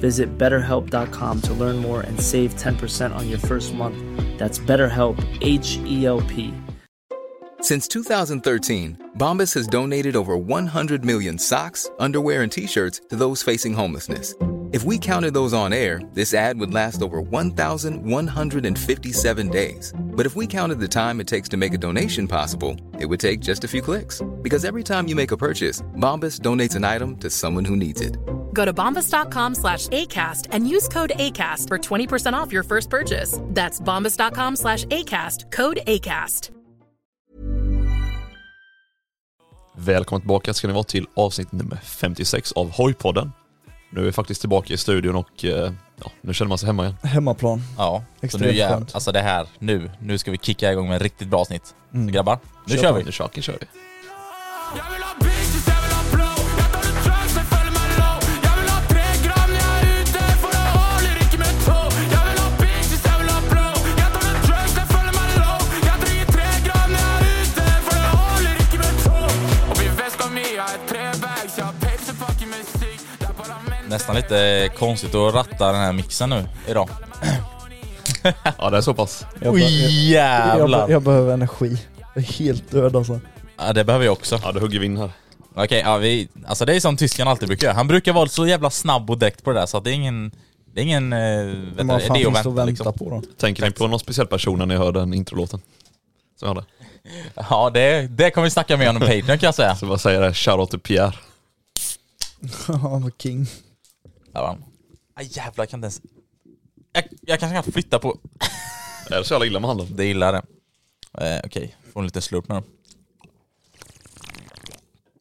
Visit betterhelp.com to learn more and save 10% on your first month. That's BetterHelp, H E L P. Since 2013, Bombas has donated over 100 million socks, underwear, and t shirts to those facing homelessness. If we counted those on air, this ad would last over 1,157 days. But if we counted the time it takes to make a donation possible, it would take just a few clicks. Because every time you make a purchase, Bombas donates an item to someone who needs it. Go to bombas.com slash ACAST and use code ACAST for 20% off your first purchase. That's bombas.com slash ACAST, code ACAST. Välkommen tillbaka ska ni vara till avsnitt nummer 56 av Hojpodden. Nu är vi faktiskt tillbaka i studion och eh, ja, nu känner man sig hemma igen. Hemmaplan. Ja, så Extremt nu skönt. alltså det här, nu, nu ska vi kicka igång med ett riktigt bra avsnitt. Mm. Så grabbar, nu Kör kör vi! Nu kör vi. Nästan lite konstigt att ratta den här mixen nu idag. Ja det är så pass. Jag, Oj be- jag, jag, jävlar! jag behöver energi. Jag är helt död alltså. Ja, det behöver jag också. Ja då hugger vi in här. Okej, ja, vi, alltså det är som tysken alltid brukar göra. Han brukar vara så jävla snabb och direkt på det där så att det är ingen, det är ingen eh, vet Men vad fan idé finns att det vänta, att vänta liksom. på då? Tänker ni på någon speciell person när ni hör den introlåten? Som jag hade. Ja, det, det kommer vi snacka mer om på Patreon kan jag säga. Så vad säger det? Shoutout till Pierre. Han var king. Ja, ah, jävlar, jag kan inte ens... Jag, jag kanske kan flytta på... Är det så jävla illa med handen? Det gillar det. Eh, Okej, får en liten slurp nu då.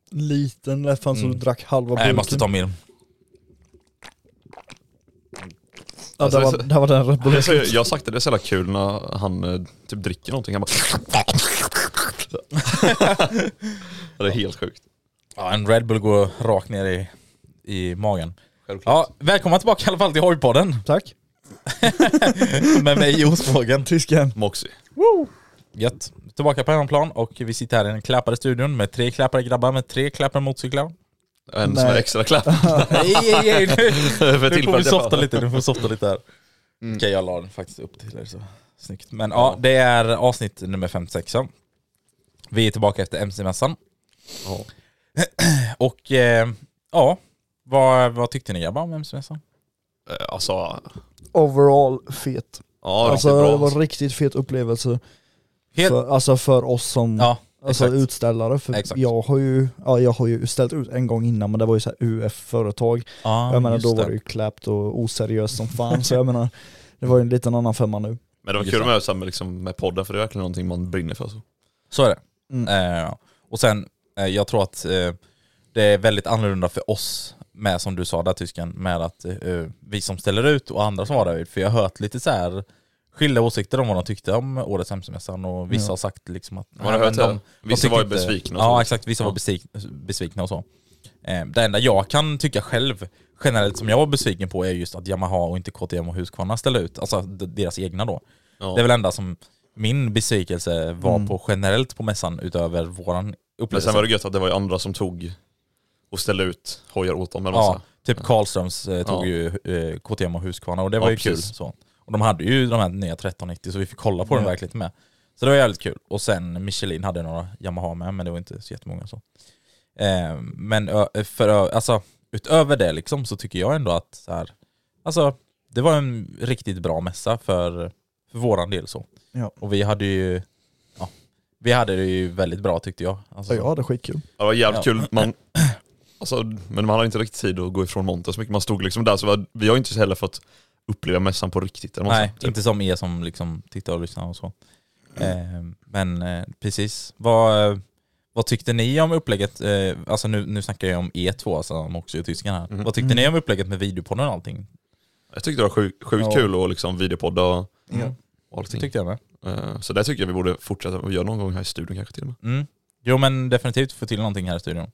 Liten, lät fan som du drack halva Nej, burken. jag måste ta mer. Ja, där, var, är där var den Red Det är så, jag har sagt det, det är så jävla kul när han eh, typ dricker någonting. Han bara... det är helt sjukt. Ja, en Red Bull går rakt ner i, i magen. Ja, välkomna tillbaka i alla fall till Hojpodden Tack. med mig Josfågeln. Tysken. Moxie. Gött. Tillbaka på hemmaplan och vi sitter här i den klappade studion med tre klappade grabbar med tre klappade motorcyklar. En här Nej. extra klapp. Nej, nej, nej, nu, nu får vi softa lite, nu får vi softa lite här. Okej, jag la den faktiskt upp till er så snyggt. Men ja, det är avsnitt nummer 56. ja. Vi är tillbaka efter MC-mässan. Ja. Och eh, ja, vad, vad tyckte ni grabbar om MC-mässan? Eh, Alltså, Overall fet. ja alltså bra. det var en riktigt fet upplevelse. Helt, För, alltså för oss som ja, alltså, exakt. utställare. För Exakt. jag har ju, ja, jag har ju ställt ut en gång innan men det var ju så här UF-företag. Ja, jag menar då var det ju kläppt och oseriöst som fan. så jag menar, det var ju en liten annan femma nu. Men det var kul det. med, med, liksom, med podden för det är verkligen någonting man brinner för. Så. Så är det. Mm. Eh, och sen, eh, jag tror att eh, det är väldigt annorlunda för oss med som du sa där tysken, med att eh, vi som ställer ut och andra som var där, för jag har hört lite så här skilda åsikter om vad de tyckte om årets MC-mässan och vissa Ja. har sagt liksom att... Man har hört men det. de Vissa var ju besvikna och Ja exakt, vissa var Ja. besvik, besvikna och så. Eh, det enda jag kan tycka själv, generellt som jag var besviken på är just att Yamaha och inte KTM och Husqvarna ställde ut, alltså deras egna då. Ja. Det är väl enda som min besvikelse var Mm. på generellt på mässan utöver våran Men upplevelse. sen var det gött att det var andra som tog och ställde ut hojar åt dem. Eller Ja, typ Karlströms eh, tog Ja. ju eh, KTM och Husqvarna och det var Ja, ju kul. precis. Så. Och de hade ju de här nya 1390 så vi fick kolla på den Ja. verkligen med. Så det var jävligt kul. Och sen Michelin hade några Yamaha med men det var inte så jättemånga så. Eh, men för, alltså, utöver det liksom så tycker jag ändå att så här, alltså, det var en riktigt bra mässa för, för våran del så. Ja. Och vi hade ju, ja, Vi hade det ju väldigt bra tyckte jag. Alltså, Ja, jag hade skitkul. Det var jävligt Ja. kul. Man, alltså, men man hade inte riktigt tid att gå ifrån montern så mycket. Man stod liksom där, så vi har ju inte heller fått uppleva mässan på riktigt. Eller Nej, typ. inte som er som liksom tittar och lyssnar och så. Eh, men eh, precis. Vad, eh, vad tyckte ni om upplägget? Eh, alltså nu, nu snackar jag om er två, alltså om också är tysken här. Mhm. Vad tyckte ni om upplägget med videopodden och allting? Jag tyckte det var sjukt, sjukt Ja. kul att liksom videopodda och, Ja. och allting. Det tyckte jag med. Eh, Så det tycker jag vi borde fortsätta att göra någon gång här i studion kanske till och med. Mm. Jo men definitivt få till någonting här i studion.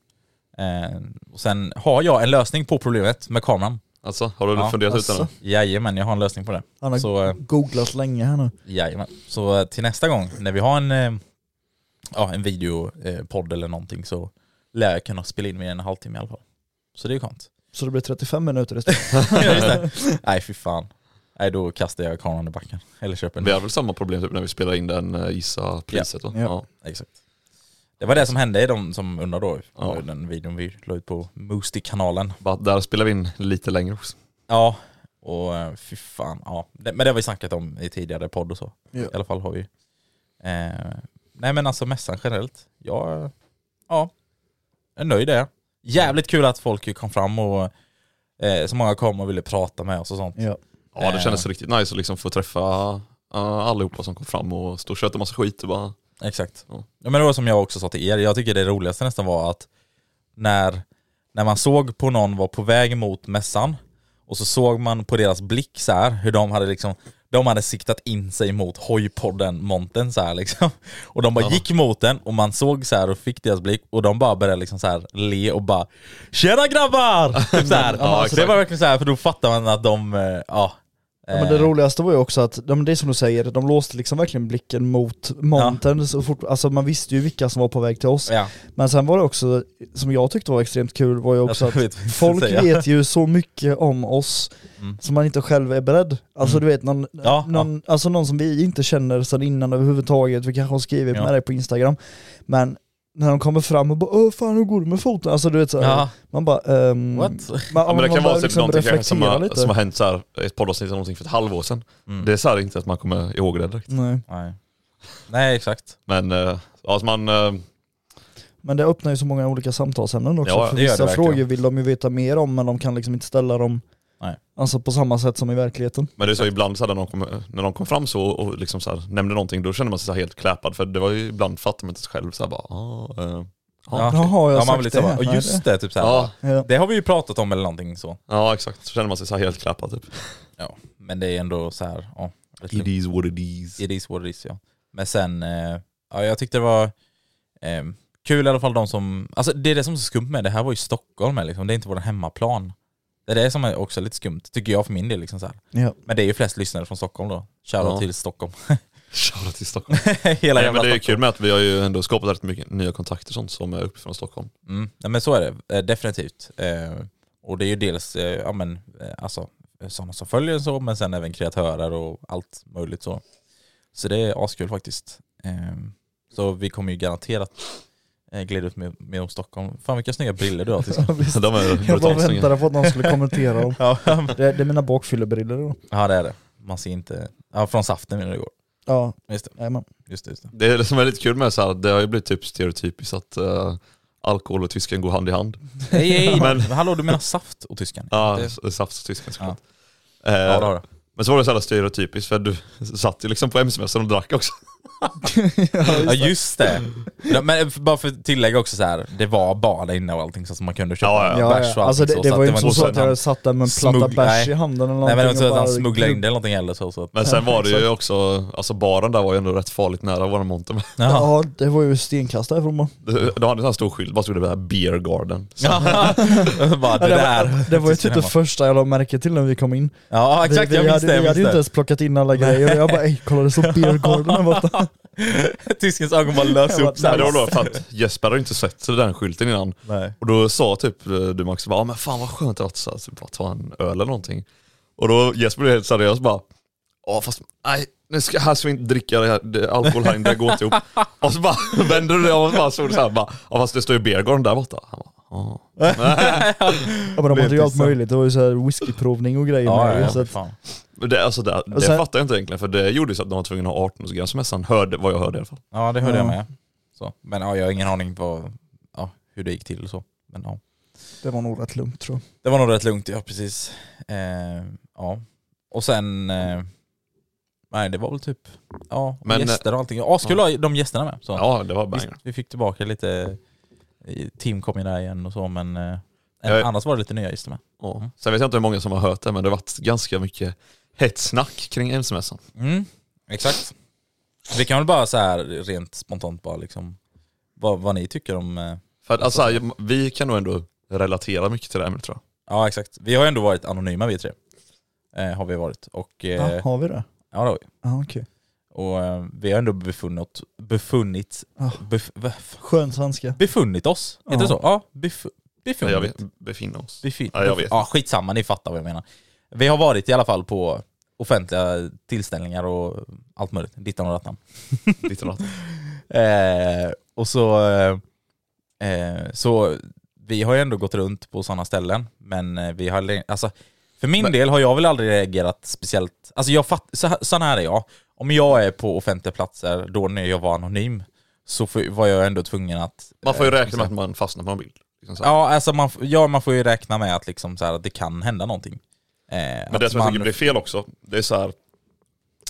Eh, och sen har jag en lösning på problemet med kameran. Alltså, har du Ja, funderat ut den? alltså. Jajamän, jag har en lösning på det. Han har Så, eh, googlat länge här nu. Jajamän. Så eh, till nästa gång när vi har en, eh, ja, en videopodd eller någonting så lär jag kunna spela in med en halvtimme i alla fall. Så det är ju skönt. Så det blir 35 minuter istället. Ja. Nej fy fan. Nej då kastar jag kameran i backen. Eller köper en Vi har väl samma problem typ när vi spelar in den gissa priset va? Ja. Ja. Exakt. Det var det som hände i de som undrar då. Ja. Den videon vi la ut på Moosty-kanalen. Där spelar vi in lite längre också. Ja, och eh, fy fan. Ja. Men det har vi snackat om i tidigare podd och så. Ja. I alla fall har vi. Eh, nej men alltså mässan generellt. Jag ja, är nöjd där. Jävligt kul att folk kom fram och eh, så många kom och ville prata med oss och sånt. Ja. Ja det Eh. kändes riktigt nice att liksom få träffa uh, allihopa som kom fram och stå och köta massa skit och bara Exakt. Ja. Men det var som jag också sa till er, jag tycker det roligaste nästan var att när, när man såg på någon var på väg mot mässan och så såg man på deras blick så här hur de hade liksom de hade siktat in sig mot hojpodden monten så här liksom. Och de bara Ja. gick mot den och man såg så här och fick deras blick och de bara började liksom så här le och bara Tjena grabbar! Typ så. Ja, det var verkligen så här för då fattar man att de, eh, ja. Ja, men det eh, roligaste var ju också att, ja, det är som du säger, de låste liksom verkligen blicken mot montern så fort, alltså man visste ju vilka som var på väg till oss. Ja, Men sen var det också, som jag tyckte var extremt kul, var ju också jag att folk säga. vet ju så mycket om oss Mm. som man inte själv är beredd. Alltså Mm. du vet, någon, Ja, någon, Alltså någon som vi inte känner sedan innan överhuvudtaget, vi kanske har skrivit Ja. med dig på Instagram, men när de kommer fram och bara Åh fan hur går det med foten? Alltså du vet så här, Ja, man bara ehm, what? Man, Ja, men det man kan vara typ liksom någonting kanske som, har, lite. som har hänt så här, ett poddavsnitt eller någonting för ett halvår sedan. Mm. Det är så här inte att man kommer ihåg det direkt. Nej. Nej. Nej exakt. Men uh, alltså man, eh, Men det öppnar ju så många olika samtalsämnen också. Ja, för vissa frågor vill de ju veta mer om men de kan liksom inte ställa dem Nej. Alltså på samma sätt som i verkligheten. men det är så ibland så här, när, de kom, när de kom fram så och liksom så här, nämnde någonting, då kände man sig så här helt kläpad för det var ju ibland fattar man inte sig själv så här bara, ah, eh, ja. Ja. Jaha, jag Ja, man sagt så det. bara, och just det, typ så här, Ja. Det har vi ju pratat om eller någonting så. ja exakt, så känner man sig så här helt kläpad typ. Ja, men det är ändå så här, ja. It is what it is. It is what it is ja. Men sen, eh, ja jag tyckte det var eh, kul i alla fall de som, alltså det är det som är så skumt med det här var ju Stockholm liksom. det är inte vår hemmaplan. Det är det som är också lite skumt, tycker jag för min del. Liksom så här. Ja. Men det är ju flest lyssnare från Stockholm då. Shoutout Ja. till Stockholm. Shoutout till Stockholm. Hela Nej, jävla men det är ju Stockholm. kul med att vi har ju ändå skapat rätt mycket nya kontakter och sånt som är uppifrån Stockholm. Mm, nej, men så är det, eh, definitivt. Eh, och det är ju dels eh, ja, men, eh, alltså, eh, sådana som följer så, men sen även kreatörer och allt möjligt så. Så det är askul faktiskt. Eh, så vi kommer ju garanterat eh, glida ut med, med om Stockholm. Fan vilka snygga briller du har Tyskland. Ja. De är Jag bara väntade på att någon skulle kommentera dem. ja, Det, det är mina bakfyllebriller då. ja det är det. Man ser inte, ja från saften menar du igår. Ja, Just det, just det. Just det. Det är det som är lite kul med så här, det har ju blivit typ stereotypiskt att eh, alkohol och tysken går hand i hand. Nej, nej, Men- hallå du menar saft och tyskan? Ja, Det- saft och tysken såklart. Ja, Eh, ja det har du. Men så var det så här stereotypiskt för du satt ju liksom på MC-mässan och drack också. Ja just det. Ja, men bara för att tillägga också så här, det var bara där inne och allting så att man kunde köpa Ja, ja. Ja, bärs och ja. Alltså det, det så, var ju inte så, så att han- jag satt där med en platta bärs nej. i handen eller Nej någonting. men det var inte så och att han smugglade in det eller någonting heller så. så Men sen var det ju exakt. också, alltså baren där var ju ändå rätt farligt nära våran monter. Jaha. Ja, det var ju stenkast därifrån. De hade en sån här stor skylt, bara stod det där Beer Garden. Så, bara, Ja, det det, där. var, det var ju typ det första jag la märke till när vi kom in. Ja exakt, vi, jag vi minns hade, det. Jag Vi hade ju inte minns ens plockat in alla grejer och jag bara ey kolla det står Beer Garden här borta. Tyskens ögon bara lös upp men det var såhär. då för att Jesper hade inte sett den skylten innan. Nej. Och då sa typ eh, du Max, bara, "Ja, men fan vad skönt att så här, typ, bara ta en öl eller någonting. Och då Jesper blev helt seriös bara, ja fast nej, nu ska, här ska vi inte dricka det här, det, alkohol här inne, det går inte ihop. Och så bara vände du dig om och bara såg det såhär, bara, ja fast det står ju Beer Garden där borta. Han bara, "Ja." Ja men de hade ju allt möjligt, det var ju så här whiskyprovning och grejer Ja, med. ja, så att, det, alltså det, det sen- fattar jag inte egentligen för det gjorde ju så att de var tvungna att ha 18-årsgräns mässan, hörde, vad jag hörde i alla fall. ja det hörde jag Ja. med. Så. Men ja, jag har ingen aning på ja, hur det gick till och så. Men ja. Det var nog rätt lugnt tror jag. Det var nog rätt lugnt, ja precis. Eh, ja. Och sen, eh, nej det var väl typ, ja, Men, gäster och allting. Askul ha de gästerna med. Så. Ja, det var Visst, banger. vi fick tillbaka lite, eh, team kom ju där igen och så men eh, Jag- annars var det lite nya gäster med. Ja. Sen vet jag inte hur många som har hört det, men det har varit ganska mycket hett snack kring MC-mässan. Mm, exakt. Vi kan väl bara så här rent spontant bara liksom, vad, vad ni tycker om, eh, För att, alltså, vi kan nog ändå relatera mycket till det ämnet tror jag. ja exakt. Vi har ju ändå varit anonyma vi tre. Eh, har vi varit. Och, eh, Ja, har vi det? ja, det har vi. Ja, okej. Och eh, vi har ändå befunnit, befunnit, Ja. bef, va- Skön svenska. befunnit oss. Heter det Ja. så? Ja, bef, Ja, befunnit. jag vet, befinna oss. Befin, Ja, jag vet. ja, skitsamma, ni fattar vad jag menar. Vi har varit i alla fall på offentliga tillställningar och allt möjligt, dittan och dattan. Lite något. Eh, och så, eh, så vi har ju ändå gått runt på sådana ställen, men eh, vi har, alltså, för min del har jag väl aldrig reagerat speciellt, alltså jag fatt, så, här- sån här är jag. Om jag är på offentliga platser, då när jag var anonym, så får- var jag ändå tvungen att... Man får ju eh, räkna med liksom- att man fastnar på en bild. Liksom. Ja, alltså man, ja, man får ju räkna med att, liksom så här, att det kan hända någonting. Eh, Men det som jag man- tycker blir fel också, det är så här.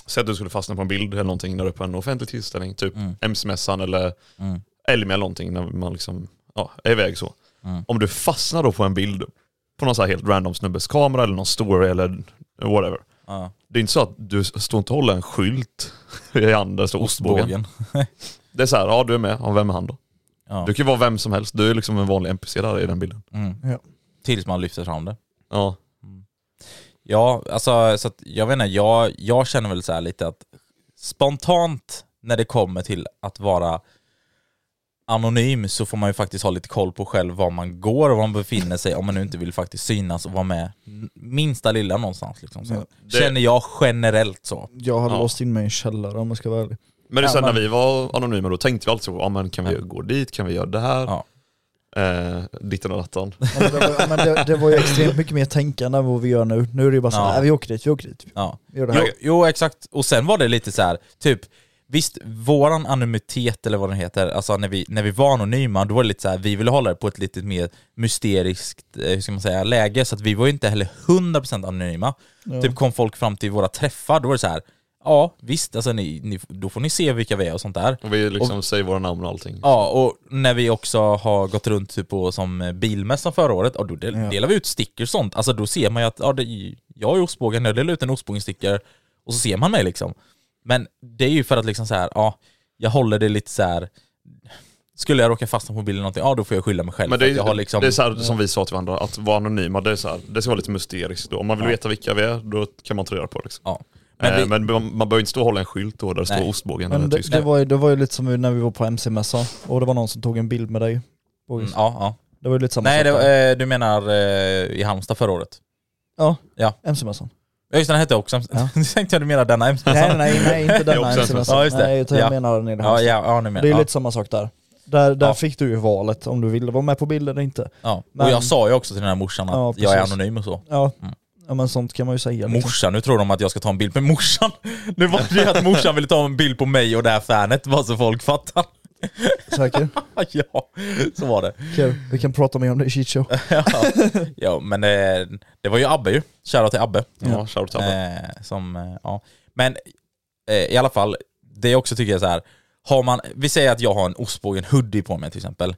Säg att du skulle fastna på en bild eller någonting när du är på en offentlig tillställning, typ Mm. MC-mässan eller Mm. Elmia eller någonting, när man liksom ja, är iväg så. Mm. Om du fastnar då på en bild på någon så här helt random snubbes kamera eller någon story eller whatever. Ja, Det är inte så att du står inte och håller en skylt i handen står ostbågen. bågen. Det är så här, ja du är med, ja, vem är han då? Ja. Du kan ju vara vem som helst, du är liksom en vanlig NPC där i den bilden. Mm. Ja. Tills man lyfter fram det. Ja, Ja, alltså så att, jag vet inte, jag, jag känner väl så här lite att spontant när det kommer till att vara anonym så får man ju faktiskt ha lite koll på själv var man går och var man befinner sig om man nu inte vill faktiskt synas och vara med minsta lilla någonstans. Liksom, så. Det- Känner jag generellt så. Jag hade Ja. låst in mig i en källare om jag ska vara ärlig. Men det är Ja, så här, men- när vi var anonyma då tänkte vi alltid så, ja men kan vi Ja. gå dit, kan vi göra det här? Ja. Eh, ditten och datten. Ja, men det, var, men det, det var ju extremt mycket mer tänkande än vad vi gör nu. Nu är det ju bara så Ja. nej, vi åker dit, vi åker dit. Ja. Vi gör det Jo, här. jo exakt, och sen var det lite så här, typ Visst, våran anonymitet eller vad den heter, alltså när vi, när vi var anonyma, då var det lite så här, vi ville hålla det på ett lite mer mysteriskt, eh, hur ska man säga, läge, så att vi var ju inte heller 100% anonyma. Ja. Typ kom folk fram till våra träffar, då var det så här, ja visst, alltså ni, ni, då får ni se vilka vi är och sånt där. Och vi liksom säger våra namn och allting. Ja, och när vi också har gått runt typ på som bilmässan förra året, och då del, Ja. delar vi ut stickers och sånt. Alltså då ser man ju att, ja, det, jag är ostbågen, jag delar ut en ostbågen-sticker, och så ser man mig liksom. Men det är ju för att liksom så här, ja, jag håller det lite så här. skulle jag råka fastna på bilden eller någonting, ja då får jag skylla mig själv. Men det är, jag har liksom, det är så här, som vi sa till varandra, att vara anonyma, det, är så här, det ska vara lite mysteriskt då. Om man vill Ja. veta vilka vi är, då kan man ta reda på det. Liksom. ja. Men, Men vi, men man, man behöver inte stå och hålla en skylt då där det står Nej. ostbågen Men eller det, det, var ju, det var ju lite som när vi var på MC-mässan och det var någon som tog en bild med dig. mm, ja, ja. Det var ju lite samma Nej, var, eh, du menar eh, i Halmstad förra året? Ja, Ja. MC-mässan. Ja just den hette också Ja. Nu tänkte jag du menar denna MC. Nej, nej, nej, inte denna MC-mässan. Ja, just det. Nej, utan jag Ja. menar den i det Ja, här. ja, ja, nu menar Det är ja. lite samma sak där. Där, där Ja. fick du ju valet om du ville vara med på bild eller inte. Ja, Men- och jag sa ju också till den här morsan att Ja, jag är anonym och så. Ja, Mm. Ja men sånt kan man ju säga. Liksom. Morsan, nu tror de att jag ska ta en bild med morsan. Nu var det ju att morsan ville ta en bild på mig och det här fanet, bara så folk fattar. Säker? ja, så var det. Okej, vi kan prata mer om det i Cheat Show. Ja, ja men det, det var ju Abbe ju. Shoutout till Abbe. Ja, shoutout till Abbe. Eh, som, eh, ja. Men eh, i alla fall, det jag också tycker är så här. Har man, vi säger att jag har en ostbågen hoodie på mig till exempel.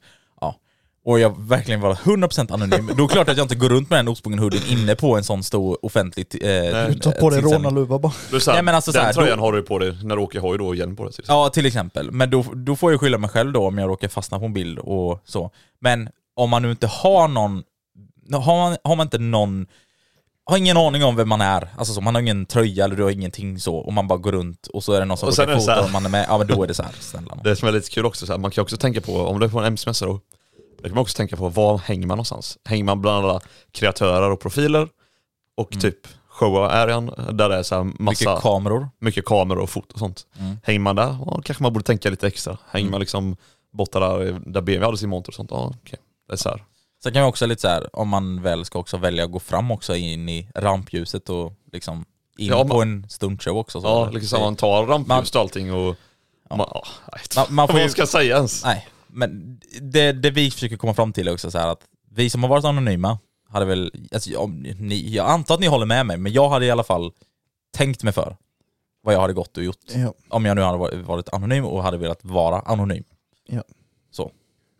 Och jag verkligen var 100% anonym. Då är det klart att jag inte går runt med den ostbågen hoodien inne på en sån stor offentlig eh, Du tar på dig rånarluva bara. Du, så här, Nej, men alltså så den här, tröjan då- har du på dig när du åker hoj då igen på dig. Ja, till exempel. Men då, då får jag skylla mig själv då om jag råkar fastna på en bild och så. Men om man nu inte har någon, har man, har man inte någon, har ingen aning om vem man är, alltså så, man har ingen tröja eller du har ingenting så, och man bara går runt och så är det någon som Och råkar fota och man är med, ja men då är det så här, snälla. Det som är lite kul också, så här, man kan också tänka på, om du är på en MC-mässa då, då kan man också tänka på var hänger man någonstans? Hänger man bland alla kreatörer och profiler? Och Mm. typ show-arean där det är så massa, Mycket mycket, kameror. kameror och foto och sånt. Mm. Hänger man där, ja, kanske man borde tänka lite extra. Hänger Mm. man liksom borta där, där BMW hade sin monter och sånt, ja okej. Det är så här. Sen kan man också lite så här, om man väl ska också välja att gå fram också in i rampljuset och liksom in Ja, på man- en stuntshow också. Så Ja, liksom man tar rampljuset Man- och allting och Man, ja, nej, Man- man får vad man ska säga ens. Nej, men det, det vi försöker komma fram till är också så här att vi som har varit anonyma hade väl, alltså, om ni, jag antar att ni håller med mig, men jag hade i alla fall tänkt mig för vad jag hade gått och gjort. Ja. Om jag nu hade varit- anonym och hade velat vara anonym. Ja. Så,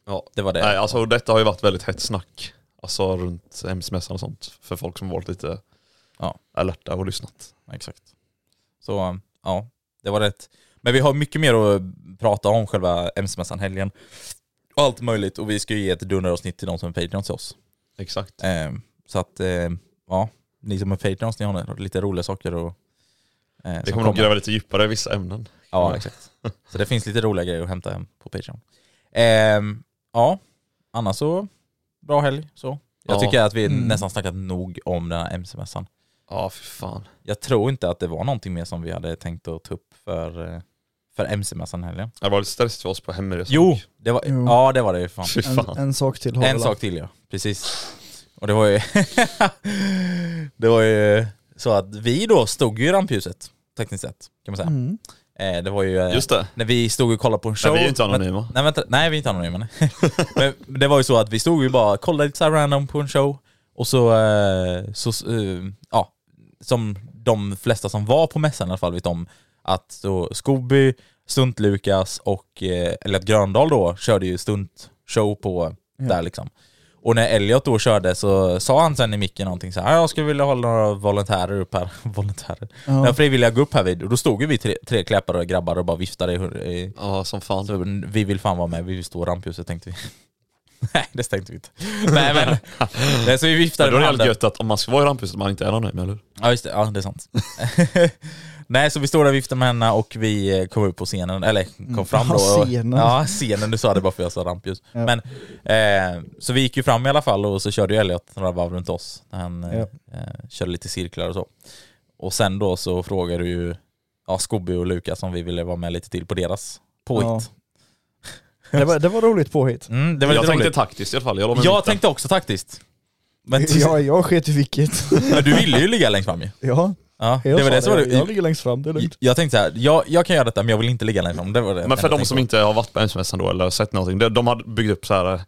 Ja. det var det. Nej, alltså detta har ju varit väldigt hett snack. Alltså runt MC-mässan och sånt. För folk som varit lite Ja. alerta och lyssnat. Exakt. Så ja, det var rätt. Men vi har mycket mer att prata om själva MC-mässan helgen. Och allt möjligt och vi ska ju ge ett dunderavsnitt till de som är Patreons till oss. Exakt. Eh, så att, eh, ja, ni som är Patreons, ni har lite roliga saker och eh, Vi kommer nog gräva lite djupare i vissa ämnen. Ja, exakt. Så det finns lite roliga grejer att hämta hem på Patreon. Ehm, ja, annars så, bra helg så. Jag Ja. tycker att vi Mm. nästan snackat nog om den här MC-mässan. Ja, för fan. Jag tror inte att det var någonting mer som vi hade tänkt att ta upp för, eh, för MC-mässan helgen. Det var lite stress för oss på hemresa. Jo, det var, Jo. ja det var det ju fan. Fy En, fan. en sak till har En sak till ja, precis. Och det var ju, det var ju så att vi då stod ju i rampljuset, tekniskt sett, kan man säga. Mm. Eh, det var ju eh, Just det. när vi stod och kollade på en show. Men vi är ju inte Men- anonyma. Nej vänta, nej vi är inte anonyma. nej. Men det var ju så att vi stod ju bara och kollade lite så här random på en show och så, eh, så eh, ja, som de flesta som var på mässan i alla fall vet om att så Scooby, Stunt-Lukas och eh, Elliot Gröndal då körde ju stuntshow på där liksom. Och när Elliot då körde så sa han sen i micken någonting så här, "Ja, jag skulle vilja hålla några volontärer upp här, volontärer, Ja. några frivilliga gå upp här vid, och då stod ju vi tre, tre kläppare och grabbar och bara viftade i, i Ja, som fan. så vi vill fan vara med, vi vill stå i rampljuset tänkte vi. Nej det tänkte vi inte. Nej men, nej, så vi viftade Men då är det jävligt gött att om man ska vara i rampljuset man inte är anonym, eller hur? Ja just det, ja det är sant. Nej så vi stod där och viftade med henne och vi eh, kom upp på scenen, eller kom fram då. Ja, och- scenen. Ja scenen, du sa det bara för jag sa rampljus. Ja. Men, eh, så vi gick ju fram i alla fall och så körde ju Elliot några varv runt oss. När han eh, Ja. eh, körde lite cirklar och så. Och sen då så frågade du ju ja, Scobby och Lukas om vi ville vara med lite till på deras påhitt. Det, var, det var roligt påhitt. Mm, det var jag lite tänkte roligt. taktiskt i alla fall. Jag, Jag tänkte också taktiskt. Men, Ja, jag sket i vilket. men du ville ju ligga längst fram ju. Ja, Ja, jag det var det som var Jag det. ligger längst fram, det är lugnt. Jag tänkte så här, jag, jag kan göra detta men jag vill inte ligga längst fram. Det var det Men för de jag som tänkte inte har varit på MC-mässan då eller sett någonting, de, de hade byggt upp så här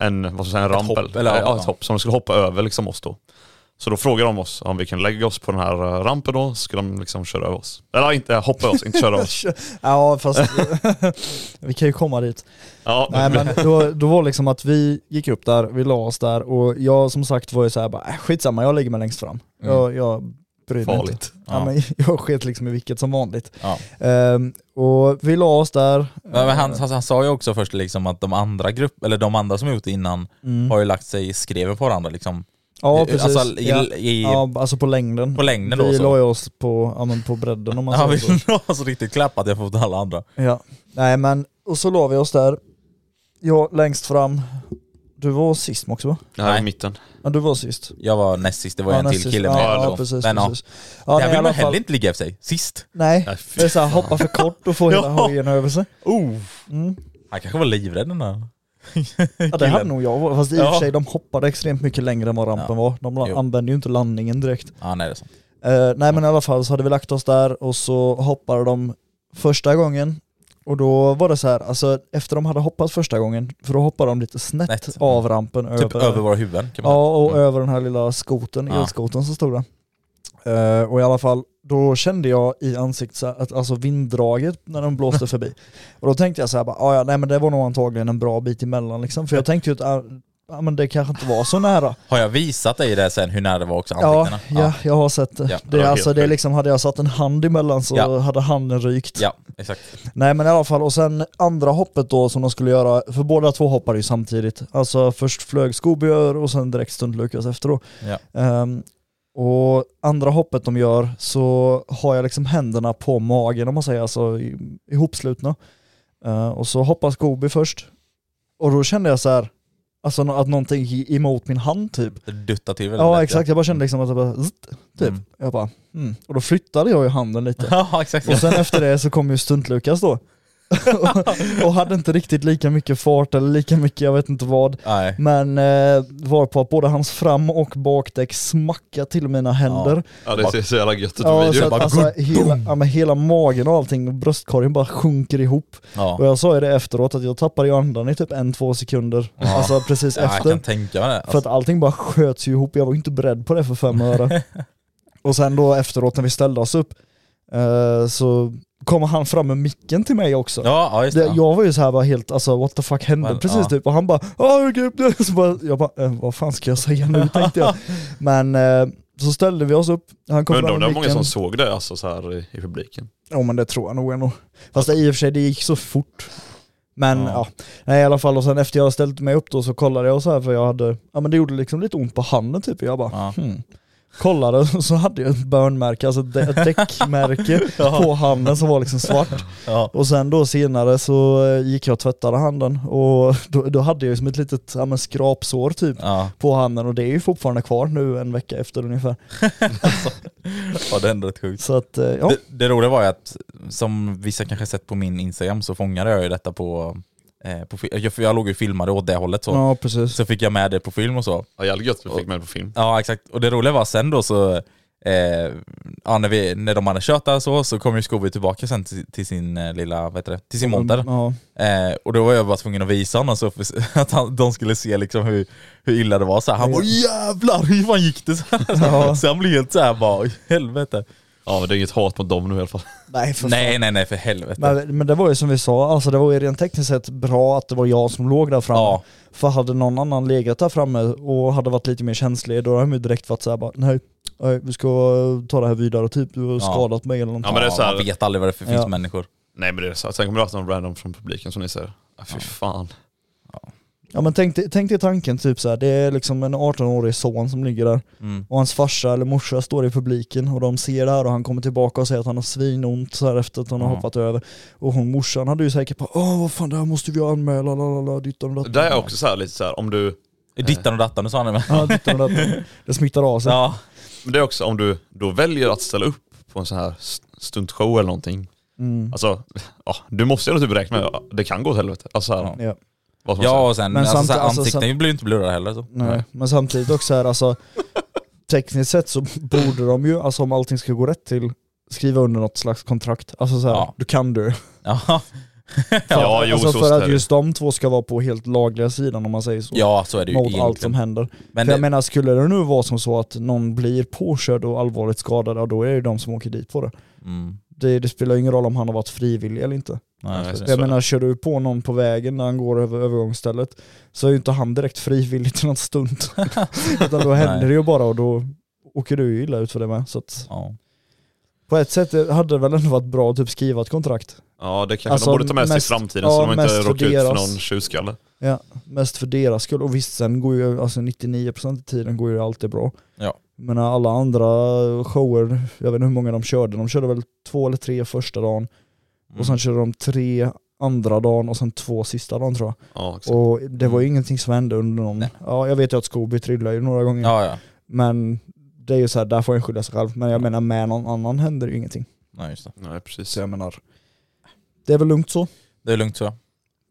en, vad ska jag säga, en ramp hopp, eller, ja, ett hopp som de skulle hoppa över liksom oss då. Så då frågade de oss om vi kan lägga oss på den här eh, rampen då, så skulle de liksom köra över oss. Eller inte hoppa över oss, inte köra över oss. Ja fast vi kan ju komma dit. Ja, Nej men då, då var liksom att vi gick upp där, vi la oss där och jag som sagt var ju såhär bara, äh, skitsamma jag lägger mig längst fram. Mm. Jag, jag inte. farligt. Ja. Ja. men jag sket liksom i vilket som vanligt. Ja. Ehm, och vi la oss där. Men han, han, han sa ju också först liksom att de andra grupp, eller de andra som gjort det innan Mm. har ju lagt sig i skreven på varandra liksom. Ja precis. Alltså, i, ja. i, ja, alltså på längden. på längden då vi la ju oss på, ja, men på bredden om man Ja, säger vi så. la oss riktigt klappat jag fått alla andra. Ja. Nej men, och så la vi oss där. Jag längst fram. Du var sist också va? Nej. är mitten. Ja du var sist. Jag var näst sist, det var ja, en näst till sist. kille ja, med. Ja, så. precis. Men, ja. precis. Ja, det nej, här i vill alla man fall- heller inte ligga efter sig, sist. Nej, Nej, fy det är såhär hoppa för kort och få hela Ja. höjen över sig. Oh. Mm. Han kanske var livrädd den där. Ja det hade nog jag, fast i och Ja. för sig de hoppade extremt mycket längre än vad rampen Ja. var. De la- Jo. använde ju inte landningen direkt. Ja nej det är sant. Eh, nej men i alla fall så hade vi lagt oss där och så hoppade de första gången och då var det så här, alltså efter de hade hoppat första gången, för då hoppade de lite snett Snett. av rampen Typ över, över våra huvuden kan man Ja, och Mm. över den här lilla skoten, Ja. elskoten som stod där. Eh, och i alla fall, då kände jag i ansiktet att, alltså vinddraget när de blåste förbi. Och då tänkte jag så här, bara, "Ah, ja, nej men det var nog antagligen en bra bit emellan liksom. För jag tänkte ju att, ah, ja men det kanske inte var så nära. Har jag visat dig det sen hur nära det var också, Ja, ansiktena? ja, jag har sett det. Ja, det, det alltså, det är liksom, hade jag satt en hand emellan så Ja. hade handen rykt. ja, exakt. Nej men i alla fall, och sen andra hoppet då som de skulle göra, för båda två hoppade ju samtidigt. Alltså först flög Scooby och sen direkt stund Lukas efter då. Ja. Ehm, och andra hoppet de gör så har jag liksom händerna på magen om man säger, alltså ihopslutna. Uh, och så hoppar Scooby först. Och då kände jag så här, alltså att någonting gick emot min hand typ. Det duttar till väldigt Ja lätt, exakt, jag bara kände liksom att det bara, zzzt, typ. Mm. Jag bara, mm. Och då flyttade jag ju handen lite. Ja exakt. Och sen efter det så kom ju stunt-Lukas då. Och hade inte riktigt lika mycket fart eller lika mycket, jag vet inte vad. Nej. Men eh, var på att både hans fram och bakdäck smackade till mina händer. Ja det ser så jävla gött ut på Ja, så att, bara alltså, hela, ja, men hela magen och allting, bröstkorgen bara sjunker ihop. Och Ja. jag sa ju det efteråt att jag tappade ju andan i typ en, två sekunder. Ja. Alltså precis Ja, jag efter. kan tänka mig det. För att allting bara sköts ju ihop, jag var inte beredd på det för fem öre. och sen då efteråt när vi ställde oss upp, eh, så kommer han fram med micken till mig också. Ja, ja just det. Jag var ju så här bara helt, alltså what the fuck hände Men, precis ja. typ? Och han bara Åh gud, så bara, jag bara eh, vad fan ska jag säga nu tänkte jag. Men eh, så ställde vi oss upp, han kom Men undrar om det var många som såg det alltså, så här i, i publiken. Ja men det tror jag nog ändå. Fast det, i och för sig det gick så fort. Men ja. Ja. nej i alla fall och sen efter jag hade ställt mig upp då så kollade jag så här för jag hade, ja men det gjorde liksom lite ont på handen typ. Jag bara Ja. hmm. Kollade och så hade jag ett burnmärke, alltså ett däckmärke på handen som var liksom svart. Ja. Och sen då senare så eh, gick jag och tvättade handen och då, då hade jag ju som ett litet ja, men skrapsår typ Ja. på handen och det är ju fortfarande kvar nu en vecka efter ungefär. ja, det är ändå rätt sjukt. Så att, eh, ja. Det, det roliga var ju att, som vissa kanske sett på min Instagram, så fångade jag ju detta på, på fi- jag, för jag låg ju och filmade åt det hållet så. ja precis. Så fick jag med det på film och så. Ja jävligt gött att vi fick med det på film. Ja exakt, och det roliga var sen då så, eh, ja, när, vi, när de hade kört där så, så kom ju Scooby tillbaka sen till, till sin eh, lilla, vad heter det, till sin monter. Ja. Eh, och då var jag bara tvungen att visa honom så för, att han, de skulle se liksom hur, hur illa det var. Så här, han bara jävlar hur fan gick det? Så, Ja. så han blev helt såhär bara, helvete. Ja men det är inget hat mot dem nu i alla fall. Nej för fan. Nej nej nej för helvete. Men, men det var ju som vi sa, alltså det var ju rent tekniskt sett bra att det var jag som låg där framme. Ja. För hade någon annan legat där framme och hade varit lite mer känslig, då hade de ju direkt varit såhär bara nej, nej, vi ska ta det här vidare typ, du har Ja. skadat mig eller någonting. Ja, men det är så här- Man vet aldrig vad det för finns Ja. människor. Nej men det är så. Tänk om det varit någon random från publiken som ni säger. Ja, fy fan. Ja men tänk, tänk dig tanken typ så här. det är liksom en 18-årig son som ligger där Mm. och hans farsa eller morsa står i publiken och de ser det här och han kommer tillbaka och säger att han har svinont så här efter att han har Ja. hoppat över. Och hon morsan hade ju säkert bara åh vad fan det här måste vi anmäla, lalala, dittan och dattan. Det är också så här, lite så här, om du, Dittan och dattan, nu sa han det med. Ja, dittan och dattan. Det smittar av sig. Ja. men det är också om du då väljer att ställa upp på en sån här st- stuntshow eller någonting. Mm. Alltså, ja, du måste ju ändå typ räkna med att det kan gå åt helvete. Alltså, så här, Ja. Ja. vad ja och sen, Men alltså, samt- här, alltså, ansikten sam- blir ju inte blurrade heller så. Nej. Nej. Men samtidigt också här, alltså tekniskt sett så borde de ju, alltså om allting ska gå rätt till, skriva under något slags kontrakt. Alltså så här, Ja. du kan du. Ja. Ja, jo, alltså så för att just de två ska vara på helt lagliga sidan om man säger så. ja så är det ju mot allt egentligen. som händer. Men för jag det, menar, skulle det nu vara som så att någon blir påkörd och allvarligt skadad, då är det ju de som åker dit på det. mm, det. Det spelar ingen roll om han har varit frivillig eller inte. nej, så- Jag menar, kör du på någon på vägen när han går över övergångsstället så är ju inte han direkt frivillig till något stunt. Utan då händer Nej. det ju bara och då åker du ju illa ut för det med. Så att ja. på ett sätt hade det väl ändå varit bra att typ skriva ett kontrakt. Ja det kanske Alltså, de borde ta med sig i mest- framtiden ja, så de inte råkar ut för någon tjuvskalle. Ja, mest för deras skull. Och visst, sen går ju, alltså 99% i tiden går ju alltid bra. Ja. Men alla andra shower, jag vet inte hur många de körde, de körde väl två eller tre första dagen Mm. och sen körde de tre andra dagen och sen två sista dagen tror jag. Ja, exakt. Och det var ju Mm. ingenting som hände under någon, Nej. ja jag vet ju att Scooby trillade ju några gånger. ja, ja. Men det är ju så här, där får en skylla sig själv. Men jag menar med någon annan händer ju ingenting. Nej, just det. Nej precis. Så jag menar, det är väl lugnt så. det är lugnt så.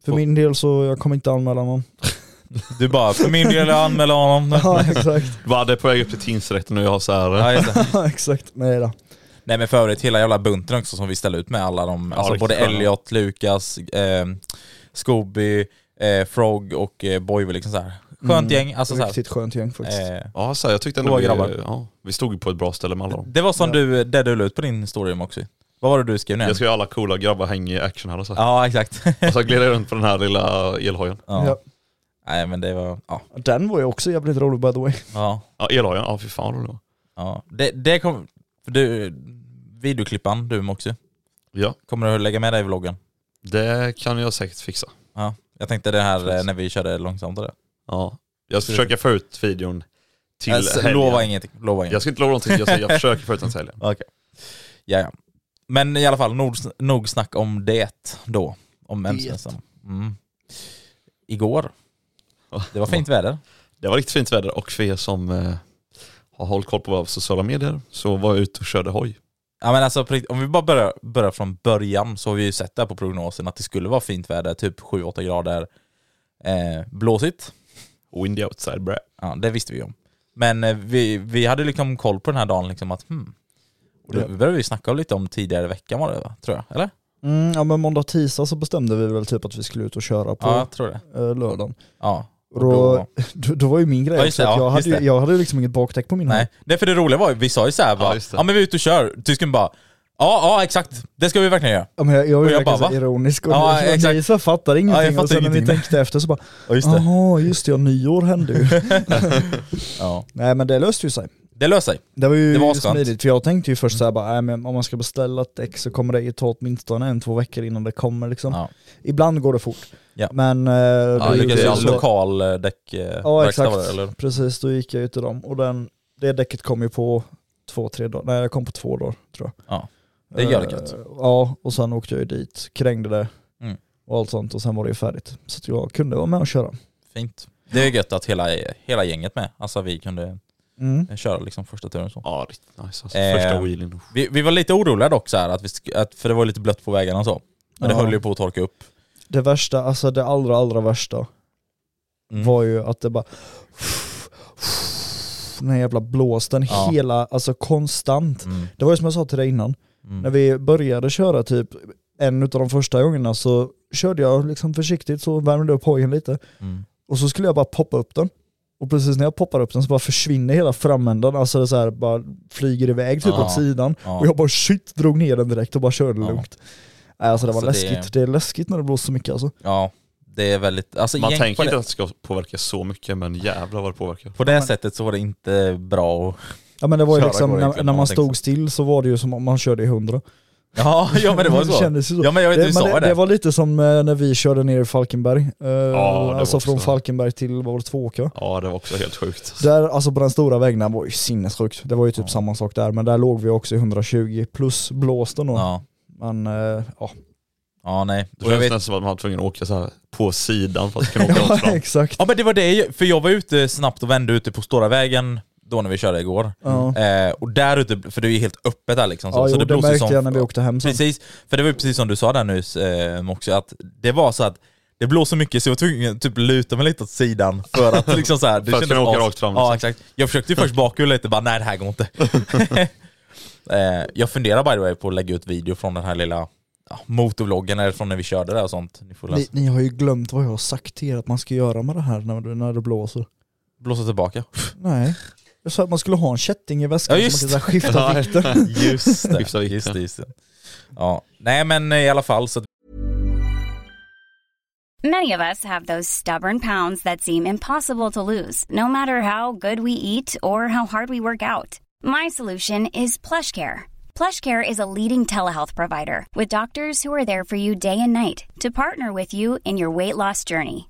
För min del så jag kommer inte anmäla någon. Du bara, för min del jag anmäler honom. ja exakt. Bara det är på väg upp till tingsrätten och jag har så här. Ja, just det. Ja exakt, nej då. Nej men för övrigt hela jävla bunten också som vi ställde ut med alla de, Ja, alltså både. Elliot, Lukas, eh, Scooby, eh, Frog och eh, Boy liksom så här. Skönt Mm, gäng, alltså så här. Riktigt skönt gäng faktiskt. Eh, Ja, så här, jag tyckte ändå Goa vi, grabbar. ja, vi stod ju på ett bra ställe med alla dem. det var som Ja. du, det du la ut på din story också. Vad var det du skrev ner? Jag ska ju alla coola grabbar hänga i action här och så. Ja exakt. Och så gled jag runt på den här lilla elhojen. ja. Ja. Nej men det var, ja. Den var ju också jävligt rolig by the way. ja. Ja, elhojen, ja fy fan vad var. ja. Det, det kom, för du, videoklippan, du också. Ja, Kommer du att lägga med dig i vloggen? det kan jag säkert fixa. Ja. Jag tänkte det här eh, Precis. när vi körde långsamt och det. Ja. Jag ska försöka få ut videon till Alltså, helgen. lova ingenting, lova ingenting. Jag ska inte lova någonting, jag, säger, jag försöker få ut den till helgen. Okej. Ja, ja. Men i alla fall, nog, nog snack om det då. Om mensresan. Mm. Igår, det var fint väder. Det var riktigt fint väder och för er som eh, har hållit koll på våra sociala medier så var jag ute och körde hoj. Ja men alltså om vi bara börjar, börjar från början så har vi ju sett där på prognosen att det skulle vara fint väder, typ 7-8 grader, eh, blåsigt. Windy outside bra. Ja, det visste vi om. Men eh, vi, vi hade liksom koll på den här dagen liksom att hmm. Och det började vi snacka lite om tidigare i veckan var det va? Tror jag, eller? Mm, ja men måndag tisdag så bestämde vi väl typ att vi skulle ut och köra på Ja, jag tror det. eh, lördagen. Ja. Och då, då, då var ju min grej Ja, också det, att ja, jag, hade, ju- jag hade liksom inget bakdäck på min Nej, det för det roliga var ju, vi sa ju såhär bara, det. ja men vi är ute och kör, tysken bara, ja ja exakt, det ska vi verkligen göra. Ja, men jag, jag var Och bara, verkligen va? ironisk och Ja, exakt. ni så fattar ingenting Ja, fattar och sen när vi ingenting. tänkte efter så bara Ja just Jaha, just det, ja, nyår hände ju. Ja. Nej men det löste ju sig. Det löser sig. Det var ju Det var smidigt, för jag tänkte ju först såhär bara, äh, men om man ska beställa ett däck så kommer det ta åtminstone en, två veckor innan det kommer liksom. Ja. Ibland går det fort. Ja. Men... eh, Ja, det gick är jag lokal eh, däck eh, Ja exakt, det, eller? precis då gick jag ju till dem och den, det däcket kom ju på två, tre dagar, nej jag kom på två dagar tror jag. Ja. Det det gött. Eh, Ja, och sen åkte jag ju dit, krängde det Mm. och allt sånt och sen var det ju färdigt. Så att jag kunde vara med och köra. Fint. Det är gött att hela, hela gänget med, alltså vi kunde Mm. köra liksom första turen så. Ja, riktigt nice alltså. Eh, Första wheelien. Vi, vi var lite oroliga dock så här, att vi, att, för det var lite blött på vägarna och så. Men det Ja. höll ju på att torka upp. Det värsta, alltså det allra allra värsta Mm. var ju att det bara den här jävla blåsten Ja. hela, alltså konstant. Mm. Det var ju som jag sa till dig innan, Mm. när vi började köra typ en av de första gångerna så körde jag liksom försiktigt så värmde upp hojen lite Mm. och så skulle jag bara poppa upp den. Och precis när jag poppar upp den så bara försvinner hela framändan, alltså det så här bara flyger iväg typ Ja. åt sidan. Ja. Och jag bara shit, drog ner den direkt och bara körde Ja. lugnt. Nej, alltså det var Alltså, det- läskigt, det... är läskigt när det blåser så mycket alltså. Ja, det är väldigt, alltså Man tänker på inte det, att det ska påverka så mycket men jävlar vad det påverkar. på det sättet så var det inte bra att... Ja men det var ju liksom, när, när man stod still så var det ju som om man körde i hundra. Ja, ja men det var så. kändes ju så. Ja men jag vet, Det, du men sa det, det. det var lite som eh, när vi körde ner i Falkenberg. Eh, det var alltså från också- Falkenberg till, vad var det, Tvååker? Ja det var också helt sjukt. Där, alltså på den stora vägen var ju sinnessjukt. Det var ju typ Ja. samma sak där, men där låg vi också i 120 plus blåsten då. Ja, Men eh, ja. ja nej. Det känns vet, nästan som att man var tvungen att åka så här på sidan för att kunna åka ja fram. exakt. ja men det var det, för jag var ute snabbt och vände ute på stora vägen då när vi körde igår. Ja, Eh, och där ute, för det är ju helt öppet där liksom. Så, ja så jo, det, blåser märkte som- jag när vi åkte hem sen. Precis, för det var ju precis som du sa där nyss eh, också, att det var så att det blåste så mycket så jag var tvungen att typ luta mig lite åt sidan för att liksom så här, det För att kändes kunna åka rakt fram, Ja liksom. exakt. Jag försökte ju först bakhjula lite, bara nej det här går inte. eh, jag funderar by the way på att lägga ut video från den här lilla ja, motorvloggen eller från när vi körde där och sånt. Ni får Ni, läsa. ni har ju glömt vad jag har sagt till er att man ska göra med det här när, det- när det blåser. blåsa tillbaka. Nej. Jag sa att man skulle ha en kätting i väskan Ja, just man kan så här skifta vikten. Just det, Skifta vikten. Ja, nej men i alla fall så Many of us have those stubborn pounds that seem impossible to lose, no matter how good we eat or how hard we work out. My solution is PlushCare. PlushCare is a leading telehealth provider with doctors who are there for you day and night to partner with you in your weight loss journey.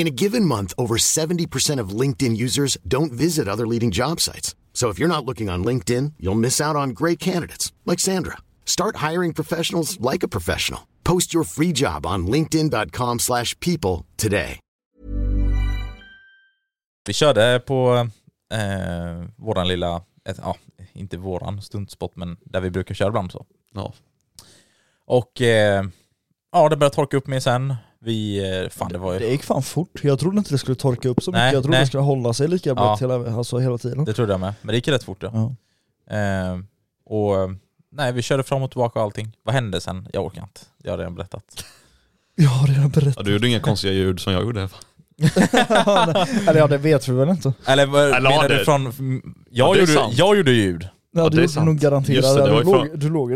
In a given month, over 70% of LinkedIn users don't visit other leading job sites. So if you're not looking on LinkedIn, you'll miss out on great candidates like Sandra. Start hiring professionals like a professional. Post your free job on linkedin.com/people slash people today. Vi körde på eh, våran lilla, ja, inte våran stuntspot men där vi brukar köra ibland så. Ja. Och eh, ja, det började torka upp med sen. Vi, eh, fan det var Det ju, gick fan fort. Jag trodde inte det skulle torka upp så mycket. Nej, jag trodde nej. det skulle hålla sig lika bra Ja. hela, alltså, hela tiden. det trodde jag med. Men det gick rätt fort ja. Ja. Eh, och nej, vi körde fram och tillbaka och allting. Vad hände sen? Jag orkar inte. Jag har redan berättat. Jag har redan berättat. ja, du gjorde inga konstiga ljud som jag gjorde. Eller ja, det vet vi väl inte. Eller menar du det- från... Jag, Ja, det gjorde, jag gjorde ljud. Ja, Ja, du det är gjorde sant. nog garanterat Just det, det det. Du, låg, fan- du låg.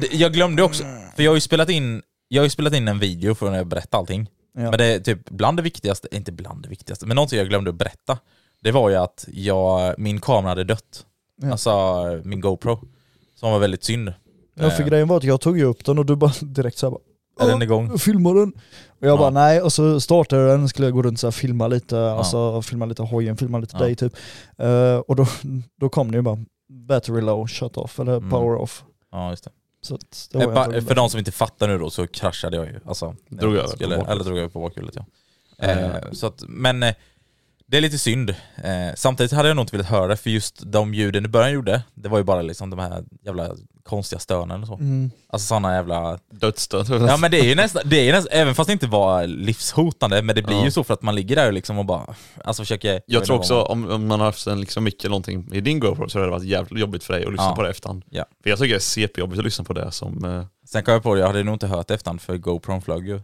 Det- Jag glömde också, för jag har ju spelat in, jag har ju spelat in en video för när jag berättade allting. Ja. Men det är typ bland det viktigaste, inte bland det viktigaste, men någonting jag glömde att berätta. Det var ju att jag, min kamera hade dött. Ja. Alltså min GoPro. Som var väldigt synd. Ja, för Eh, grejen var att jag tog ju upp den och du bara direkt såhär bara Är den igång? Filma den! Och jag Ja. bara nej, och så startade den, skulle jag gå runt och filma lite, alltså filma lite hojen, filma lite Ja. dig typ. Eh, och då, då kom det ju bara battery low, shut off, eller Mm. power off. Ja just det. Så Eh, jag inte för de som inte fattar nu då så kraschade jag ju. Alltså, Drog jag skulle. Eller drog över på bakhjulet ja. Eh, så att, men eh, det är lite synd. Eh, samtidigt hade jag nog inte velat höra det för just de ljuden i början gjorde, det var ju bara liksom de här jävla konstiga stönen och så. Mm. Alltså sådana jävla... Dödsstöt. Ja men det är ju nästan, det är ju nästan, även fast det inte var livshotande, men det blir Ja. ju så för att man ligger där och liksom och bara, alltså försöker... Jag tror också om, om man har haft en liksom mick eller någonting i din GoPro så hade det varit jävligt jobbigt för dig att lyssna Ja. på det efterhand. Ja. För jag tycker det är CP-jobbigt att lyssna på det som... Eh, Sen kom jag på det, jag hade nog inte hört det efterhand för GoPron flög ju.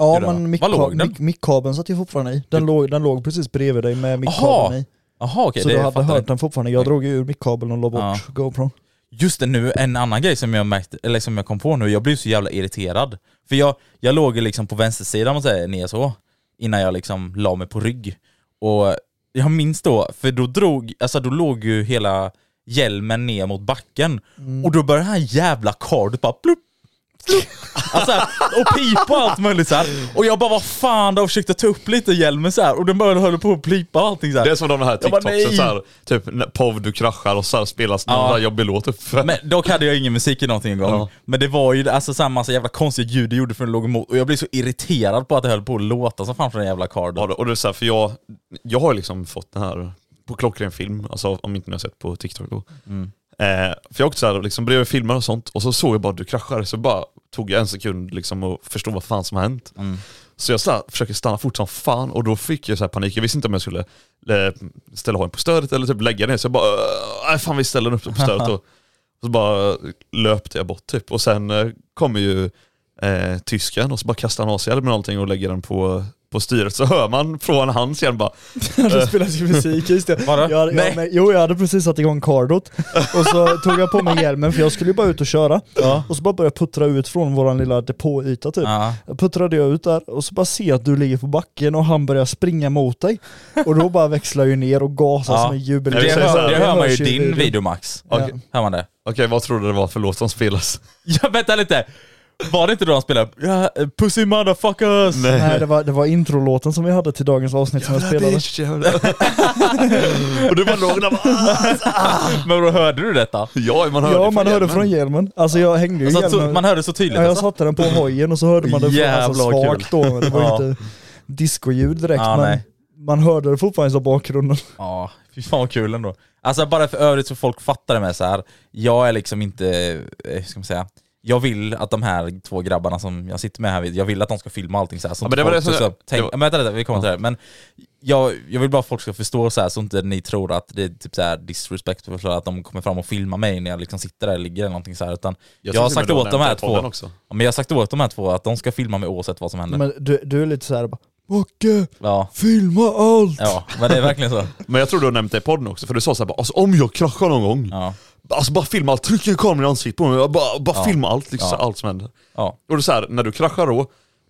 Ja men mickkabeln satt ju fortfarande i. Den låg, den låg precis bredvid dig med mickkabeln i. Jaha okej, så du hade hört den fortfarande. Jag drog ju ur mickkabeln och la bort Ja. GoPro. Just det, nu en annan grej som jag märkte, eller som jag kom på nu, jag blev så jävla irriterad. För jag, jag låg liksom på vänstersidan man säger ner så, innan jag liksom la mig på rygg. Och jag minns då, för då drog, alltså då låg ju hela hjälmen ner mot backen, och då började här jävla kardet bara plupp, alltså, här, och pipa och allt möjligt så här. Och jag bara vad fan och försökte ta upp lite hjälmen så här och den började hålla på att pipa och allting så här. det är som de här TikToksen såhär, typ POV du kraschar och så här spelas någon Ja. där jobbig låt upp. Men dock hade jag ingen musik i någonting en gång. Ja. Men det var ju alltså samma massa jävla konstiga ljud det gjorde för den låg emot. Och jag blev så irriterad på att det höll på att låta som fan för den jävla card. Ja, och det är så här, för jag, jag har liksom fått den här på klockren film, alltså om inte ni har sett på TikTok då. Mm. Eh, för jag åkte såhär, liksom bredvid filmer och sånt, och så såg jag bara att du kraschade, så bara tog jag en sekund liksom och förstod vad fan som har hänt. Mm. Så jag så här, försöker stanna fort som fan, och då fick jag så här panik, jag visste inte om jag skulle ställa hojen på stödet eller typ lägga ner, så jag bara, "Äh, nej fan vi ställer upp den på stödet. och, så bara löpte jag bort typ, och sen eh, kommer ju eh, tysken och så bara kastar han av sig och allting och lägger den på, på styret, så hör man från hans hjälm bara det spelas ju musik, just det. Vadå? Jag, hade- Nej. jag, jo jag hade precis satt igång cardot och så tog jag på mig hjälmen för jag skulle ju bara ut och köra. Ja. Och så bara började jag puttra ut från våran lilla depåyta typ. Ja. Jag puttrade jag ut där och så bara ser jag att du ligger på backen och han börjar springa mot dig. Och då bara växlar jag ner och gasar Ja. som en jubel. Jag Det, så hör, det hör man ju i din video Max. Ja. Okej. Hör man det? Okej, vad tror du det var för låt som spelas? Ja vänta lite! Var det inte då han spelade ja, Pussy motherfuckers? Nej det var, det var introlåten som vi hade till dagens avsnitt som jag spelade. och du bara låg där bara, Men då hörde du detta? Ja, man hörde Ja från man hörde hjälmen. från hjälmen. Alltså jag hängde ju Alltså, så, hjälmen. man hörde så tydligt Ja, jag alltså. satte den på hojen och så hörde man det från, alltså, kul. svagt då, men det var Ja. inte discoljud direkt Ja, men nej. man hörde det fortfarande i bakgrunden. Ja, fy fan vad kul ändå. Alltså bara för övrigt så folk fattar det med så här. jag är liksom inte, eh, hur ska man säga, jag vill att de här två grabbarna som jag sitter med här, jag vill att de ska filma allting så här. Så Ja, inte men det var det som så, jag- så, tänk, det var- men vänta lite, vi kommer till det. Men jag, jag vill bara att folk ska förstå så här, så inte ni tror att det är typ så här disrespectful för att de kommer fram och filmar mig när jag liksom sitter där och ligger eller någonting så här. Utan jag, tror har och sagt åt de här två, Också. ja, men jag har sagt åt de här två att de ska filma mig oavsett vad som händer. Men du, du är lite såhär bara Backe, ja, filma allt! ja, men det är verkligen så. Men jag tror du har nämnt det i podden också, för du sa såhär bara, alltså, om jag kraschar någon gång, Ja, alltså bara filma allt, tryck en kamera i ansiktet på mig, bara, bara Ja. filma allt, liksom, Ja. allt som händer. ja. Och är så här, när du kraschar då,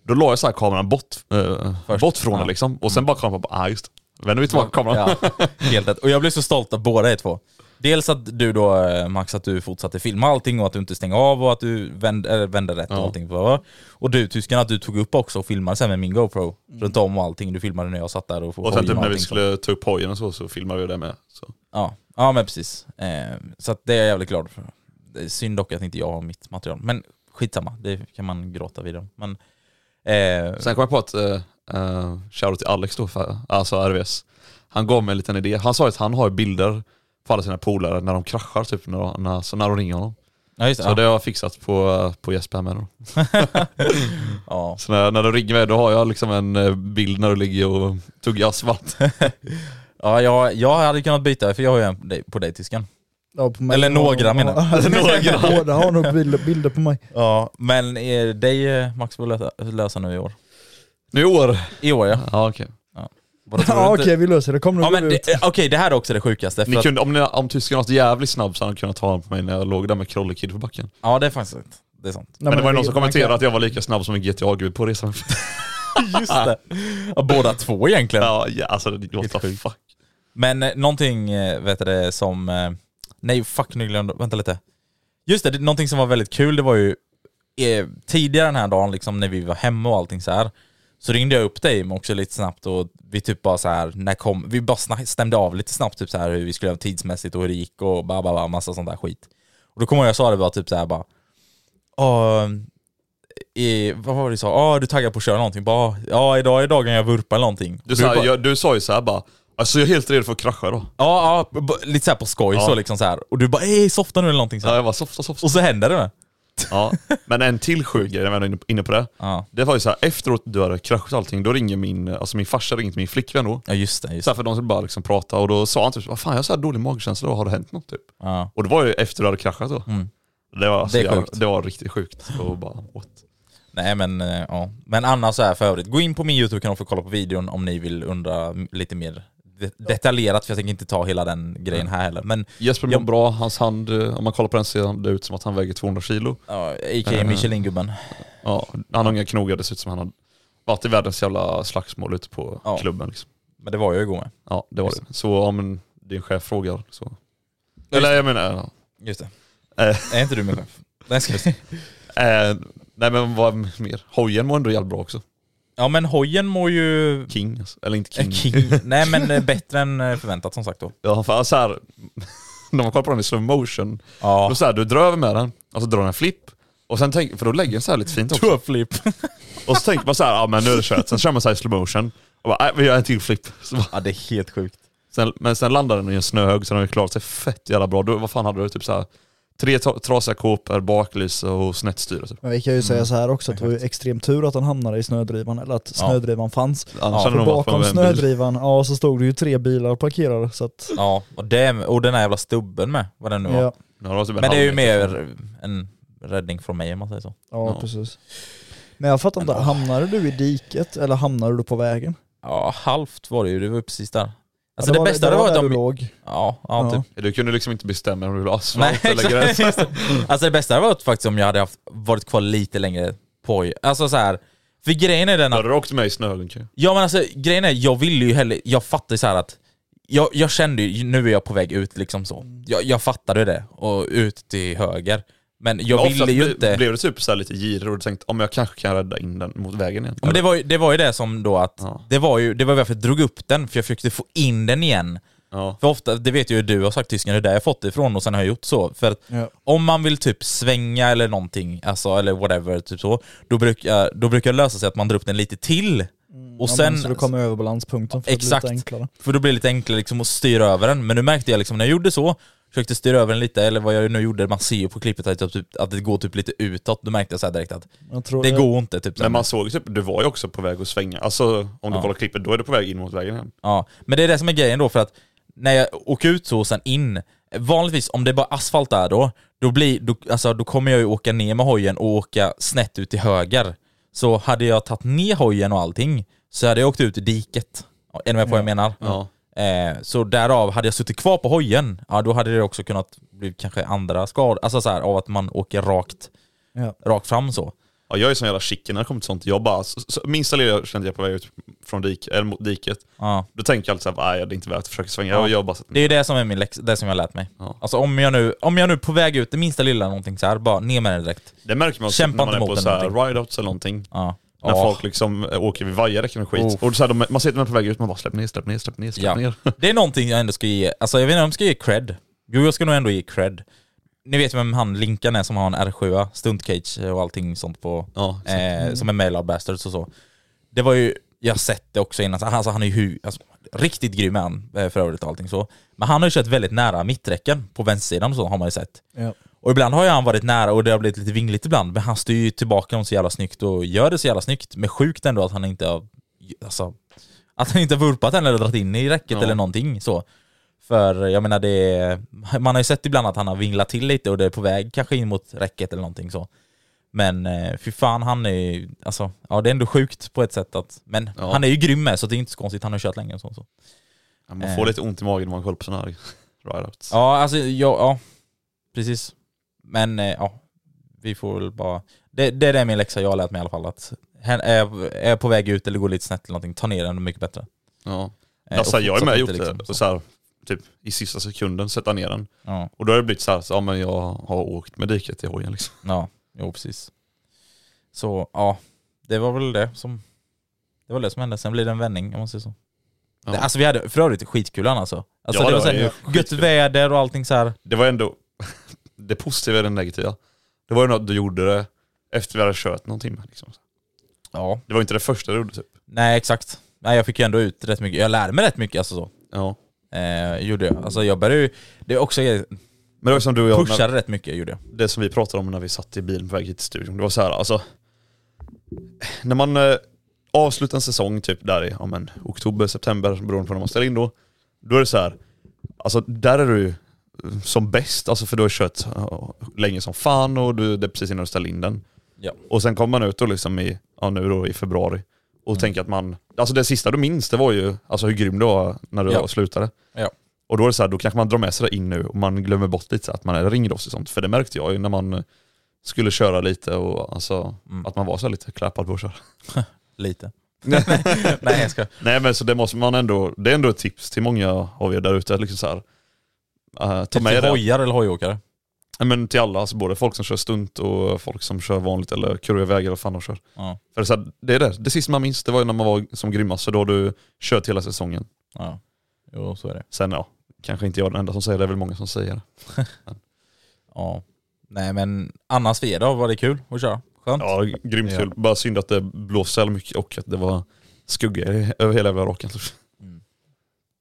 då la jag så här kameran bort, eh, bort från Ja. det liksom, och sen bara kameran bara, ah just. Vänder vi tillbaka kameran. Helt rätt. Och jag blev så stolt av båda er två. Dels att du då eh, Max, att du fortsatte filma allting och att du inte stängde av och att du vände, eller vände rätt och Ja. allting. Och du tysken att du tog upp också och filmade sen med min GoPro runt om och allting. Du filmade när jag satt där och, Och sen typ när vi skulle ta upp hojen och så, så filmade vi det med. Så. Ja, ja men precis. Eh, så det är jag jävligt glad för. Det är synd dock att inte jag har mitt material. Men skitsamma, det kan man gråta vid. Men, eh, Sen kom jag på att, uh, uh, shoutout till Alex då, för, alltså RVS. Han gav mig en liten idé. Han sa att han har bilder på alla sina polare när de kraschar, typ när, när, så när de ringer honom. ja, just det. Så Ja. det har jag fixat på, på Jesper här med då. ja. Så när, när du ringer mig då har jag liksom en eh, bild när du ligger och tuggar asfalt. Ja, jag, jag hade kunnat byta för jag har ju en på dig- tysken. Ja, på mig. Eller några, menar jag. Några. Båda har nog bilder, bilder på mig. Ja, men dig eh, Max får lösa, lösa nu i år. Nu i år. I år ja. Ja okej. Vadå, tror du Ja inte- okej vi löser det, kom nu Ja går men vi ut. det- okej, det här är också det sjukaste. För Ni att, kunde, om, ni, om tysken var så jävligt snabb så hade han kunnat ta honom på mig när jag låg där med Krolle Kid på backen. ja det är faktiskt sant. Det är sant. Nej, Men det var ju någon som man kommenterade kan- att jag var lika snabb som en GTA-gud på resan. Just det. Ja, båda två egentligen. ja, ja, alltså det what the fuck. Men eh, någonting, eh, vet du det, som... Eh, nej fuck nu glömde, vänta lite. Just det, det, någonting som var väldigt kul det var ju eh, tidigare den här dagen liksom när vi var hemma och allting så här så ringde jag upp dig också lite snabbt och vi typ bara så här, när kom, vi bara stämde av lite snabbt typ så här hur vi skulle göra tidsmässigt och hur det gick och bara, bara, bara massa sånt där skit. Och då kommer jag jag sa det bara typ så här bara, i, vad var det du sa? Ja, du taggar på att köra någonting. Bara, ja, idag är dagen jag vurpar eller någonting. Du, sa, bara, jag, du sa ju såhär bara, alltså jag är helt redo för att krascha då. Ja, ja, b- lite såhär på skoj Ja. så liksom så här. Och du bara ey, softa nu eller någonting så Ja, här. jag var softa, softa. Och så händer det med. Ja. Men en till sjuk grej, när jag var inne på det. Ja, Det var ju såhär, efteråt du hade kraschat allting, då ringer min, alltså min farsa ringde till min flickvän då. ja just det. Just Så här, för de skulle bara liksom prata och då sa han typ vad fan jag har så här dålig magkänsla då, har det hänt något typ? Ja. Och det var ju efter du hade kraschat då. Mm. Det var, alltså, Det är sjukt. det var riktigt sjukt. Och bara, what? Nej men eh, ja. Men annars så här för övrigt, gå in på min YouTube-kanal för att kolla på videon om ni vill undra lite mer detaljerat för jag tänker inte ta hela den grejen här heller. Men Jesper mår Jag- bra, hans hand, eh, om man kollar på den ser det ut som att han väger 200 kilo. ja, a.k.a. Mm. Michelin-gubben. Ja, han har inga knogar, det ser ut som att han har varit i världens jävla slagsmål ute på Ja. klubben liksom. Men det var jag igår med. Ja, det var Just det. Så om en, din chef frågar så... Eller jag menar, ja. Just det. Eh. Är inte du min chef? Nej, ska eh, nej men vad mer? Hojen mår ändå jävligt bra också. Ja men hojen mår ju... King, alltså. eller inte king. King. Nej men eh, bättre än eh, förväntat som sagt då. Ja, för så här, när man kollar på den i slow motion, Ja. då så här, du drar över med den, och så drar den en flipp, och sen tänk, för då lägger den så här lite fint också. flip. Och så tänker man så här, ja men nu är det kört. Sen kör man så här i slow motion, och bara, nej, vi gör en till flipp. Ja det är helt sjukt. sen, men sen landar den i en snöhög, så den har ju klarat sig fett jävla bra. Då, vad fan hade du? Typ så här, tre tra- trasiga kåpor, baklyse och snett styre. Typ. Men vi kan ju säga så här också att det var ju extrem tur att han hamnade i snödrivan, eller att Ja. snödrivan fanns. Annars Ja, För bakom bil. snödrivan, ja så stod det ju tre bilar parkerade så att... Ja, och, det, och den här jävla stubben med, vad den nu var. Ja, Ja, det var typ en Men det är ju mer en räddning från mig om man säger så. ja, Ja. precis. Men jag fattar inte, hamnade du i diket eller hamnade du på vägen? Ja, halvt var det ju, det var ju precis där. Alltså det, var, bästa det var var att där de... du låg. Ja, ja, Ja. typ. Du kunde liksom inte bestämma om du ville ha Nej, asfalt eller exakt. gräs. Alltså det bästa var att faktiskt om jag hade haft, varit kvar lite längre på Alltså så här. För grejen är den Då att, hade du åkt med i snöhögen ju. ja men alltså grejen är, jag ville ju hellre, jag fattar ju så här att jag, jag kände ju, nu är jag på väg ut liksom så. Jag, jag fattade det, och ut till höger. Men jag Men ville ju inte... Blev det typ så här lite girig och du tänkte om jag kanske kan rädda in den mot vägen igen? Men det var, ju, det var ju det som då att, Ja. det var ju det var varför jag drog upp den, för jag försökte få in den igen. Ja. För ofta, det vet ju du har sagt tysken, det är där jag fått det ifrån och sen har jag gjort så. För att Ja. om man vill typ svänga eller någonting, alltså eller whatever, typ så, då brukar, då brukar det lösa sig att man drar upp den lite till. Och Ja, sen, så du kommer över balanspunkten för Exakt. att det blir lite enklare. för då blir det lite enklare liksom att styra över den. Men nu märkte jag liksom när jag gjorde så, försökte styra över den lite, eller vad jag nu gjorde, man ser ju på klippet att, jag typ, att det går typ lite utåt, då märkte jag så här direkt att Jag tror det går inte. Typ. Men man såg typ, du var ju också på väg att svänga. Alltså om du Ja. kollar klippet, då är du på väg in mot vägen igen. Ja, men det är det som är grejen då för att när jag åker ut så och sen in, vanligtvis om det är bara asfalt där då, då, blir, då, alltså, då kommer jag ju åka ner med hojen och åka snett ut till höger. Så hade jag tagit ner hojen och allting, så hade jag åkt ut i diket. Är ni med på vad jag menar? Ja. Eh, så därav, hade jag suttit kvar på hojen, ja då hade det också kunnat bli kanske andra skador, alltså så här, av att man åker rakt, Ja. rakt fram så. Ja, jag är sån jävla chicken när det kommer till sånt. Jag bara, så, så, minsta lilla jag kände jag på väg ut från dik, eller mot diket, Ja. då tänker jag alltid såhär, nej det är inte värt att försöka svänga. Ja. Jag, bara, Det är ju det som är min läx, det som jag har lärt mig. Ja. Alltså om jag nu, om jag nu på väg ut, det minsta lilla någonting så här, bara ner med den direkt. det märker man också Kämpa när man är på så här ride-outs eller någonting. Ja. När Ja. folk liksom äh, åker vid vajerräcken och skit. Oh. Och så här, de, man ser är på väg ut, man bara släpp ner, släpp ner, släpp ner, släpp Ja. ner. Det är någonting jag ändå ska ge, alltså jag vet inte om jag ska ge cred. Jo jag ska nog ändå ge cred. Ni vet vem han Linkan är som har en R7, stuntcage och allting sånt på, Ja, så. eh, som är Mailard Bastards och så. Det var ju, jag har sett det också innan, alltså han är ju hu- alltså, riktigt grym är han eh, för övrigt och allting så. Men han har ju kört väldigt nära mitträcken på vänstersidan och så har man ju sett. Ja. Och ibland har ju han varit nära och det har blivit lite vingligt ibland, men han styr ju tillbaka dem så jävla snyggt och gör det så jävla snyggt. Men sjukt ändå att han inte har, alltså, att han inte har vurpat den eller dragit in i räcket Ja. eller någonting så. För jag menar det man har ju sett ibland att han har vinglat till lite och det är på väg kanske in mot räcket eller någonting så. Men eh, fy fan han är ju, alltså, ja det är ändå sjukt på ett sätt att, men Ja. han är ju grym med så det är inte så konstigt, han har kört länge och så. så. Ja, man får lite ont i magen när man kollar på sådana här ride-outs. Ja, alltså ja, ja precis. Men eh, ja, vi får väl bara... Det, det är min läxa jag har lärt mig i alla fall. Att är jag, är på väg ut eller går lite snett eller någonting, ta ner den mycket bättre. Ja. Alltså, och jag är med fortsätt gjort inte det. liksom och så här, typ i sista sekunden sätta ner den. Ja, Och då har det blivit så här, så, ja men jag har åkt med diket i hojen liksom. ja, jo precis. Så ja, det var väl det som det var det som hände. Sen blir det en vändning om man säger så. Ja. Alltså vi hade för övrigt skitkul alltså. alltså Ja, det det var var så ju här, gött väder och allting så här. Det var ändå, det positiva i det negativa, det var ju något du gjorde det efter vi hade kört någon timme. Liksom. Ja, Det var inte det första du gjorde typ. nej exakt. Nej jag fick ju ändå ut rätt mycket, jag lärde mig rätt mycket alltså så. Ja. Eh, gjorde jag. Alltså jag började ju, det är också, Men det var som du och jag, när, pushade rätt mycket gjorde jag. det som vi pratade om när vi satt i bilen på väg hit till studion, det var så här, alltså när man eh, avslutar en säsong typ där i ja, men, oktober, september, beroende på när man ställer in då, då är det så här, alltså där är du som bäst, alltså för du har kört ja, länge som fan och du, det är precis innan du ställer in den. Ja. Och sen kommer man ut då liksom i, ja nu då i februari och tänker att man, alltså det sista du minns det var ju alltså hur grym du var när du Ja. slutade. Ja. Och då är det så här, då kanske man drar med sig det in nu och man glömmer bort lite så att man är ringrostig och sånt. För det märkte jag ju när man eh, skulle köra lite och alltså Mm. att man var så lite klappad på att köra. Lite. nej jag ska. Nej men så det måste man ändå, det är ändå ett tips till många av er där ute. Liksom så här, eh, ta med till det. hojar eller hojåkare. Nej, men till alla, alltså både folk som kör stunt och folk som kör vanligt eller kurviga vägar eller vad fan de kör. Ja. För det, är så här, det är det, det sista man minns det var ju när man var som grymmast, för då har du kört hela säsongen. ja. Jo så är det. Sen ja, kanske inte jag den enda som säger det, det är väl många som säger det. Ja. Nej men annars för er då, var det kul att köra? Skönt? Ja, grymt kul. Bara synd att det blåste så mycket och att det var skugga över hela jävla raken.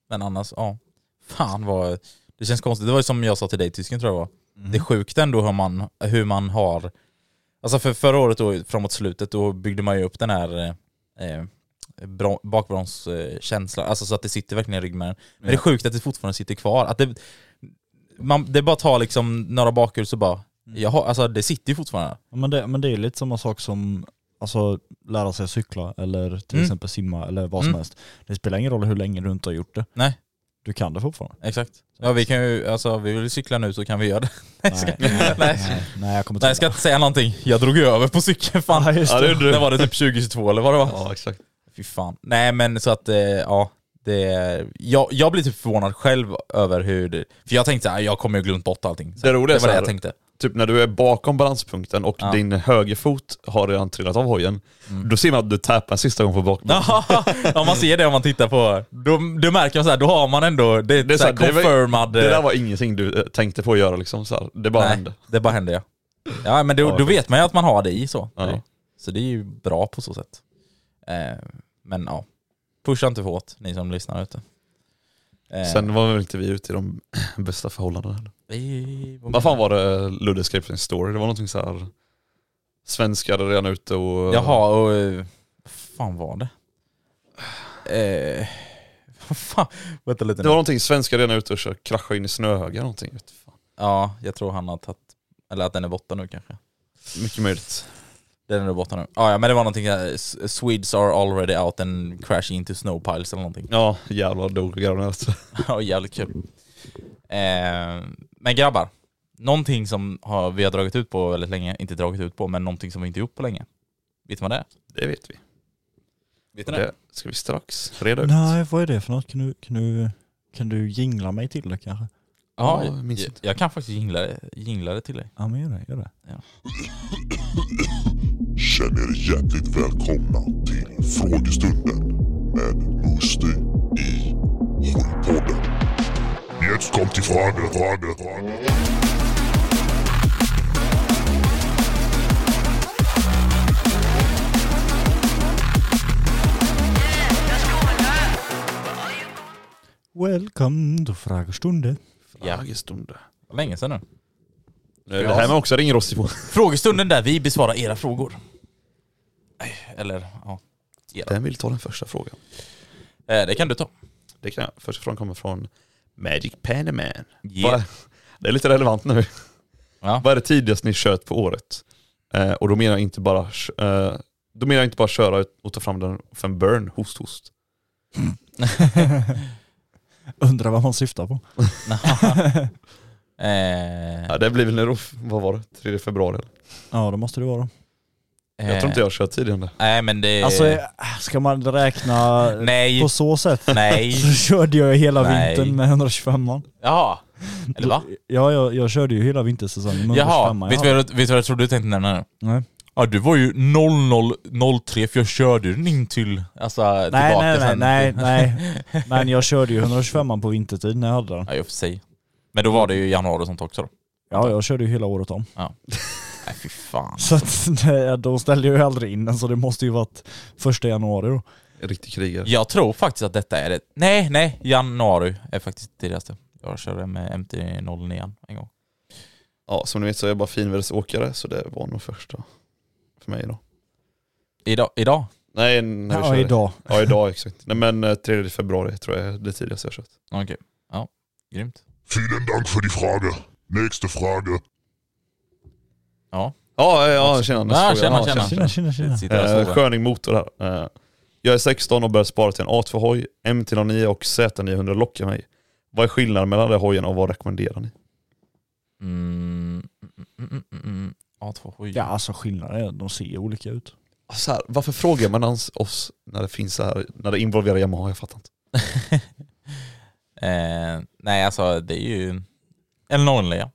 Men annars, ja. Fan vad... Det känns konstigt. Det var ju som jag sa till dig tysken tror jag det var. Mm. Det är sjukt ändå hur man, hur man har... Alltså för förra året då, framåt slutet, då byggde man ju upp den här eh, eh, bakbromskänslan, alltså så att det sitter verkligen i ryggmärgen. Men det är sjukt att det fortfarande sitter kvar. Att det, man, det bara tar liksom några bakhjul så bara, Mm. jaha, alltså det sitter ju fortfarande. Ja, Men det, men det är lite samma sak som alltså, lära sig cykla eller till Mm. exempel simma eller vad som Mm. helst. Det spelar ingen roll hur länge du inte har gjort det. Nej. Du kan det fortfarande. Exakt. Ja vi kan ju, alltså vi vill cykla nu så kan vi göra det. Nej, ska, Nej, nej, nej. nej, jag kommer Nej jag ska inte säga någonting, jag drog ju över på cykeln fan. Ja, just Ja, det gjorde du. Det var det typ 2022 eller vad det var? Ja exakt. Fy fan. Nej men så att, eh, ja. Det, jag, jag blir typ förvånad själv över hur det, För jag tänkte såhär, jag kommer ju glömt bort allting. Så Det roliga är det var så det här- jag tänkte. Typ när du är bakom balanspunkten och Ja. din högerfot har redan trillat av hojen, då ser man att du tappar en sista gång på bakbromsen. ja man ser det om man tittar på, då, då märker man såhär, då har man ändå, det Det är så här så här, det var- confirmad... Det där eh, var ingenting du eh, tänkte på att göra liksom, så här. det bara nej, hände. det bara hände ja. Ja men då, då vet man ju att man har det i så. Ja. Så det är ju bra på så sätt. Eh, men ja, pusha inte för hårt ni som lyssnar ute. Eh, Sen var väl inte vi ute i de bästa förhållandena heller. vi- Vad fan var det Ludde skrev på sin story? Det var någonting så här. Svenskar redan ute och... Jaha, och eh, vad fan var det? Eh, vad fan, vänta lite Det nu. var någonting, svenskar redan ute och kör, kraschar in i snöhögar någonting. Vet fan. Ja, jag tror han har tagit, eller att den är borta nu kanske. Mycket möjligt. Den är borta nu. Ah, ja men det var någonting S- Swedes are already out and crashing into snow piles eller någonting. Ja, jävlar dog grabbarna. alltså. Ja, jävligt kul. Eh, men grabbar, någonting som har, vi har dragit ut på väldigt länge, inte dragit ut på, men någonting som vi inte gjort på länge. Vet du vad det är? Det vet vi. Vet du det? det ska vi strax reda ut. Nej, vad är det för något? Kan du, kan du, kan du jingla mig till det kanske? Ja, Ja, jag, jag minns jag, inte. jag kan faktiskt jingla det, jingla det till dig. Ja men gör det, gör det. Känn er hjärtligt välkomna till frågestunden med Musti i Hojpodden. Jetzt kommt die Frage, Frage, Frage. Welcome to frågestunden. Frågestunde. Länge sedan nu. Det här med också ringrostig på. Frågestunden där vi besvarar era frågor. Eller, ja. Vem vill ta den första frågan? Eh, det kan du ta. Det kan jag. Första frågan kommer från Magic Panaman. Yeah. Det är lite relevant nu. Ja. Vad är det tidigast ni kört på året? Eh, och då menar jag inte bara eh, då menar jag inte bara köra ut och ta fram den för en burn, host host. Undrar vad man syftar på. eh, Ja, det blir väl då, vad var det? 3 februari? Ja det måste det vara. Jag tror inte jag har kört tidigare. Nej men det... Alltså ska man räkna Nej. på så sätt Nej. så körde jag hela Nej. vintern med 125an. Jaha. Eller va? Ja, jag, jag körde ju hela vintersäsongen med Jaha, 125an. vet vet du vad jag trodde du tänkte nämna nu? Nej. Ja du var ju 0003 för jag körde den in till, alltså Nej, tillbaka nej, nej, sen. nej, nej. Men jag körde ju 125an på vintertid när jag hade den. Ja i och för sig. Men då var det ju januari och sånt också då. Ja, jag körde ju hela året om. Ja. Nej fy fan. Så att, det- då ställde jag ju aldrig in den, så det måste ju varit första januari då. Riktig krigare. Jag tror faktiskt att detta är det. Nej, nej, januari är faktiskt det tidigaste. Jag körde med MT-09 en gång. Ja, som ni vet så är jag bara finvädersåkare så det var nog första för mig då. Idag? idag? Nej, när vi Ja, körde. idag. Ja, idag exakt. Nej men eh, 3 februari tror jag är det tidigaste jag kört. Okej. Ja, grymt. Vielen Dank für die Frage. Nächste Frage. Ja. Ja, ja, ja tjena. nästa Ja, fråga. tjena, Ja, tjena. Tjena, tjena, tjena. Sitter där och Eh, sover. sköning motor här. Eh, jag är 16 och börjar spara till en A2-hoj. MT-09 och Z900 lockar mig. Vad är skillnaden mellan de hojarna och vad rekommenderar ni? Mm, mm, mm, mm, mm. A2 hoj. Ja, alltså skillnaden är att de ser olika ut. Så här, varför frågar man ens oss när det finns så här, när det involverar Yamaha? Jag fattar inte. eh, nej alltså det är ju en 09.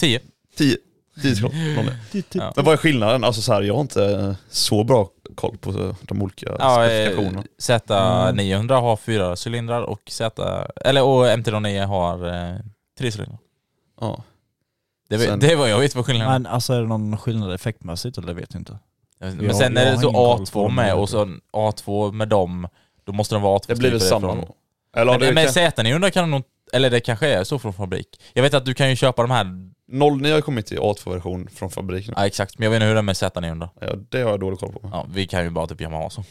10. 10 10 skott. någon är. Ja. Men vad är skillnaden? Alltså så här, jag har inte eh, så bra koll på eh, de olika Ja, eh, specifikationerna. Z900 har fyra cylindrar och Z, eller och MT-09 har eh, tre cylindrar. Ja. Det, var- Sen- det var jag vet vad skillnaden är. Men alltså är det någon skillnad effektmässigt eller det vet jag inte? Men Jag- sen jag är det så ingen koll på A2 dem, med och så en A2 med dem, då måste de vara A2 Det blir väl stripade samma då? Eller Men, det men kan, Z900 kan nog, eller det kanske är så från fabrik. Jag vet att du kan ju köpa de här, 09 har kommit i A2-version från fabrik nu. ja exakt, men jag vet inte hur det är med Z900. Ja, det har jag dålig koll på. Ja, vi kan ju bara typ Yamaha så.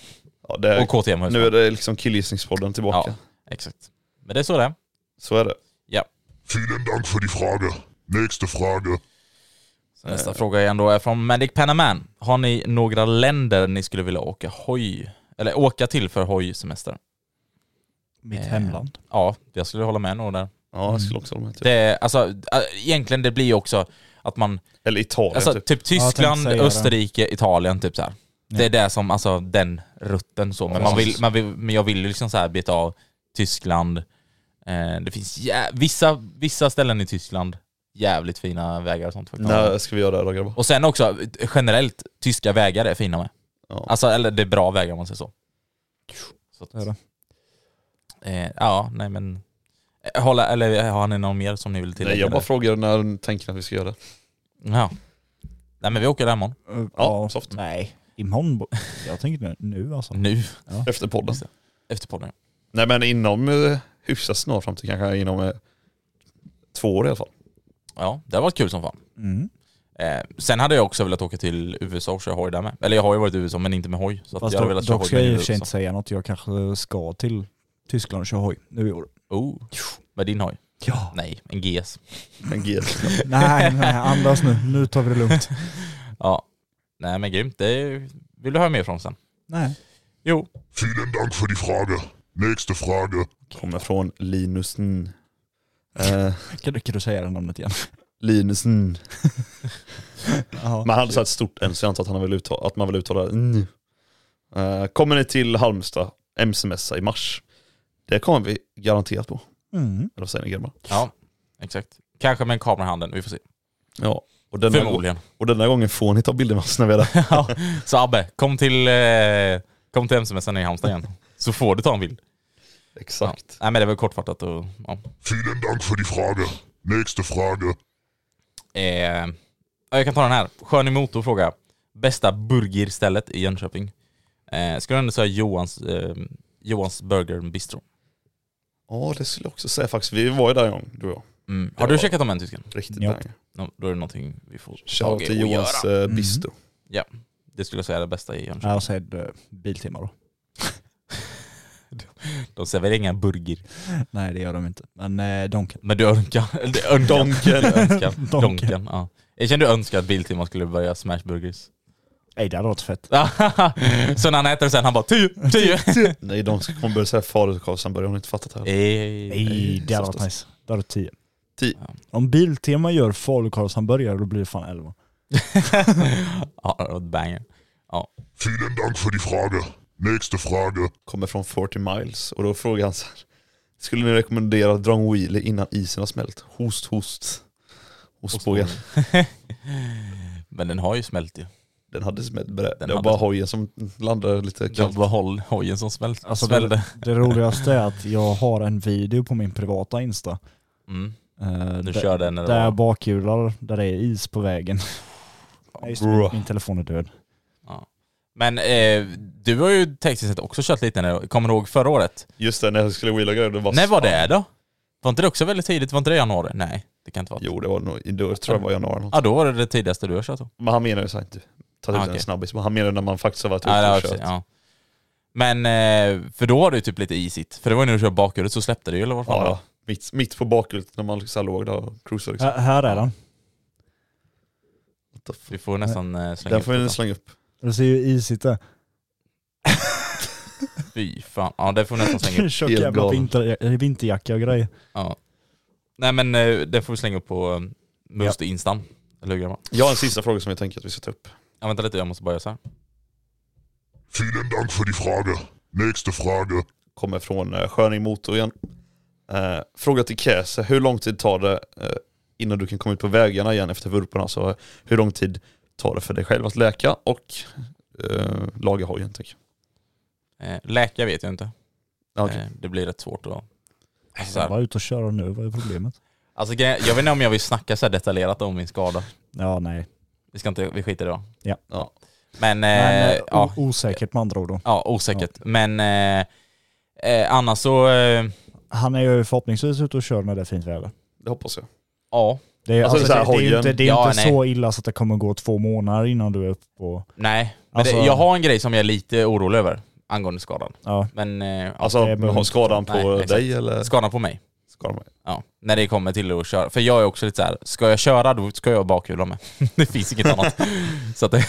Ja, det är, Och KTM nu är det liksom killgissningspodden tillbaka. Ja. Exakt. Men det är så det är. Så är det. Ja. Vielen Dank für die Frage. Nächste Frage. Så nästa fråga igen då är från Medic Panaman. Har ni några länder ni skulle vilja åka hoj, eller åka till för hojsemester? Mitt Eh, hemland. Ja, jag skulle hålla med nog där. Ja, jag skulle också hålla med. Typ. Det, alltså, äh, egentligen det blir ju också att man, Eller Italien alltså typ. typ Tyskland, tänkte säga det. Österrike, Italien typ så här. Det är det som, alltså den rutten så. Men, Ja, man vill, man vill, men jag vill ju liksom så här beta av Tyskland. Eh, det finns jä- vissa, vissa ställen i Tyskland, jävligt fina vägar och sånt faktiskt. När ska vi göra det då grabbar? Och sen också generellt, tyska vägar är fina med. Ja. Alltså, eller det är bra vägar om man säger så. så att, Det är det. Eh, ja, nej men... eh, Hålla, eller har ni någon mer som ni vill tillägga? Nej, jag bara frågar när tänker ni att vi ska göra det? Ja. Nej men vi åker där imorgon. Ja, soft. Nej, imorgon. Jag tänker nu, nu alltså. Nu. Efter podden. Efter podden. Nej men inom eh, hyfsat snar framtid, kanske inom eh, två år i alla fall. Ja, det har varit kul som fan. Mm. Eh, sen hade jag också velat åka till USA och köra hoj där med. Eller jag har ju varit i USA men inte med hoj. Så att Fast jag hade dock, velat köra dock ska jag i och inte säga något. Jag kanske ska till Tyskland och köra hoj nu i år. Oh, med din hoj? Ja. Nej, en GS. En G. nej, nej, andas nu. Nu tar vi det lugnt. Ja. Nej men grymt, det vill du höra mer från sen? Nej. Jo. Vielen Dank für die Frage. Nächste Frage. Kommer från Linus N. Eh, Kan, du- kan du säga det namnet igen? Linus N. Jaha. Men han hade så ett stort N så jag antar att, han vill uttala, att man vill uttala N. Eh, kommer ni till Halmstad MC-mässa i mars? Det kommer vi garanterat på. Mm. Eller vad säger ni grabbar? Ja, exakt. Kanske med en kamera i handen, vi får se. Ja. Och denna, Förmodligen. och denna gången får ni ta bilder med oss när vi är där. ja. Så Abbe, kom till, eh, kom till MC-mässan i Halmstad igen. Så får du ta en bild. Exakt. Ja. Nej men det var kortfattat och ja. Vielen Dank für die Frage. Nächste Frage. Eh, ja, jag kan ta den här. Skön motor fråga. Bästa burgerstället i Jönköping? Eh, skulle ändå säga Johans, eh, Johans Burger Bistro. Ja det skulle jag också säga faktiskt. Vi var ju där en gång, du och jag. Mm. Har du var- checkat om den tysken? Riktigt Ja. No, då är det någonting vi får Shoutout tag i till och Johans göra. eh, bistro. Ja, det skulle jag säga är det bästa i Jönköping. Jag säger eh, Biltema då. De serverar inga burger. Nej det gör de inte. Men eh, Donken. Men du önskar... Donken. önskar. Donken. Donken. Ja. Jag kände du önskar att Biltema skulle börja smashburgers. Nej det hade varit fett. så när han äter det sen, han bara 10, 10. Nej de ska kommer börja säga falukorvshamburgare, har ni inte fattat det här? Nej, det hade varit nice. Det hade varit 10. 10. Om Biltema gör falukorvshamburgare då blir det fan 11. Ja, det var banger. Ja. Vielen Dank för die Frage. Nächste Frage. Kommer från 40 miles och då frågar han så här. Skulle ni rekommendera att dra en wheelie innan isen har smält? Host, host. Ostbågen. Men den har ju smält ju. Den hade smält. Det Den var hade bara smält. hojen som landade lite Det var kallt. bara hoj- hojen som smält, Alltså smällde. det, det roligaste är att jag har en video på min privata Insta. Mm. Eh, Du där- kör den när det Där var... jag bakhjular, där det är is på vägen. Nej, just det, Bra. min telefon är död. Ja. Men eh, du har ju tekniskt sett också kört lite, när, kommer du ihåg förra året? Just det, när jag skulle wheela grejer, det var När var det då? Var inte det också väldigt tidigt? Var inte det januari? Nej, det kan inte vara. Jo det var nog, då tror jag det var januari. något. Ja, då var det det tidigaste du har kört då. Men han menar ju såhär inte, ta ut Ah, en okej. snabbis, men han menar när man faktiskt har varit ute Ja, det och kört. ja. Men, eh, för då var det ju typ lite isigt. För det var ju när du körde bakhjulet så släppte det ju eller vad fan Ja, var ja. Mitt, mitt på bakhjulet när man så här låg där och cruisade liksom. Här, här är den. Vi får nästan eh, slänga Den upp får vi slänga upp. Det ser ju isigt ut. Fy fan. Ja, det får vi nästan slänga upp. Tjock jävla vinter, vinterjacka och grejer. Ja. Nej men eh, det får vi slänga upp på eh, Must Instan. Eller hur grabbar? Jag har en sista fråga som jag tänker att vi ska ta upp. Ja vänta lite, jag måste bara göra så här. Vielen Dank für die Frage. Nächste Frage. Kommer från eh, Sköning Motor igen. Eh, fråga till Käse, hur lång tid tar det eh, innan du kan komma ut på vägarna igen efter vurporna? Så eh, hur lång tid tar det för dig själv att läka och eh, laga hojen? Eh, läka vet jag inte. Okej. Eh, det blir rätt svårt att... Alltså, var ute och köra nu, vad är problemet? Alltså, grejen- jag vet inte om jag vill snacka så här detaljerat om min skada. Ja, nej. Vi ska inte, vi skiter i det då. Ja. Ja. Men, eh, Men, eh, ja. osäkert med andra ord då. ja, osäkert. Men eh, eh, annars så, eh, Han är ju förhoppningsvis ute och kör när det är fint väder. Det hoppas jag. ja. Det är, Alltså, alltså, det, det är inte, det är Ja, inte så illa så att det kommer gå två månader innan du är uppe på... Nej. Men Alltså- det, jag har en grej som jag är lite orolig över angående skadan. Ja. Men, eh, ja, Alltså, skadan på Nej, exakt. dig eller? skadan på mig. På mig. Ja, när det kommer till att köra. För jag är också lite så här. ska jag köra då ska jag bakhjula med. det finns inget annat. Så att det,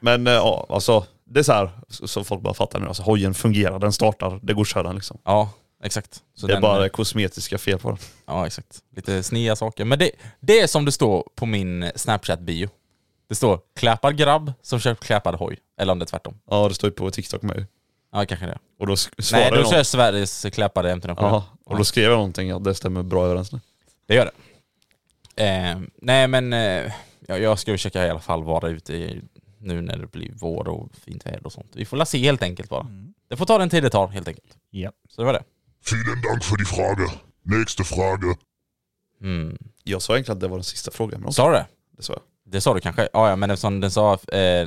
Men eh, ja, alltså det är så här så, folk bara fattar nu. Alltså hojen fungerar, den startar, det går att köra liksom. ja, exakt. Så det är den- bara kosmetiska fel på den. Ja, exakt. Lite snea saker. Men det, det är som det står på min Snapchat-bio. Det står klappad grabb som kör klappad hoj. Eller om det är tvärtom. Ja det står ju på TikTok med. Ja, kanske det. Och då sk- Nej, svarade då någon. kör Sveriges klappade MT-07. Ja, och då skrev jag någonting att det stämmer bra överens nu. Det gör det. Eh, nej men eh, ja, jag ska försöka i alla fall vara ute i, nu när det blir vår och fint väder och sånt. Vi får la se helt enkelt bara. Det får ta den tid det tar helt enkelt. Ja. Så det var det. Vielen Dank für die Frage. Nächste Frage. Mm. Jag sa egentligen att det var den sista frågan. Men Sa du det? det sa jag. Det sa du kanske? Ja, ja men eftersom den sa eh, eh,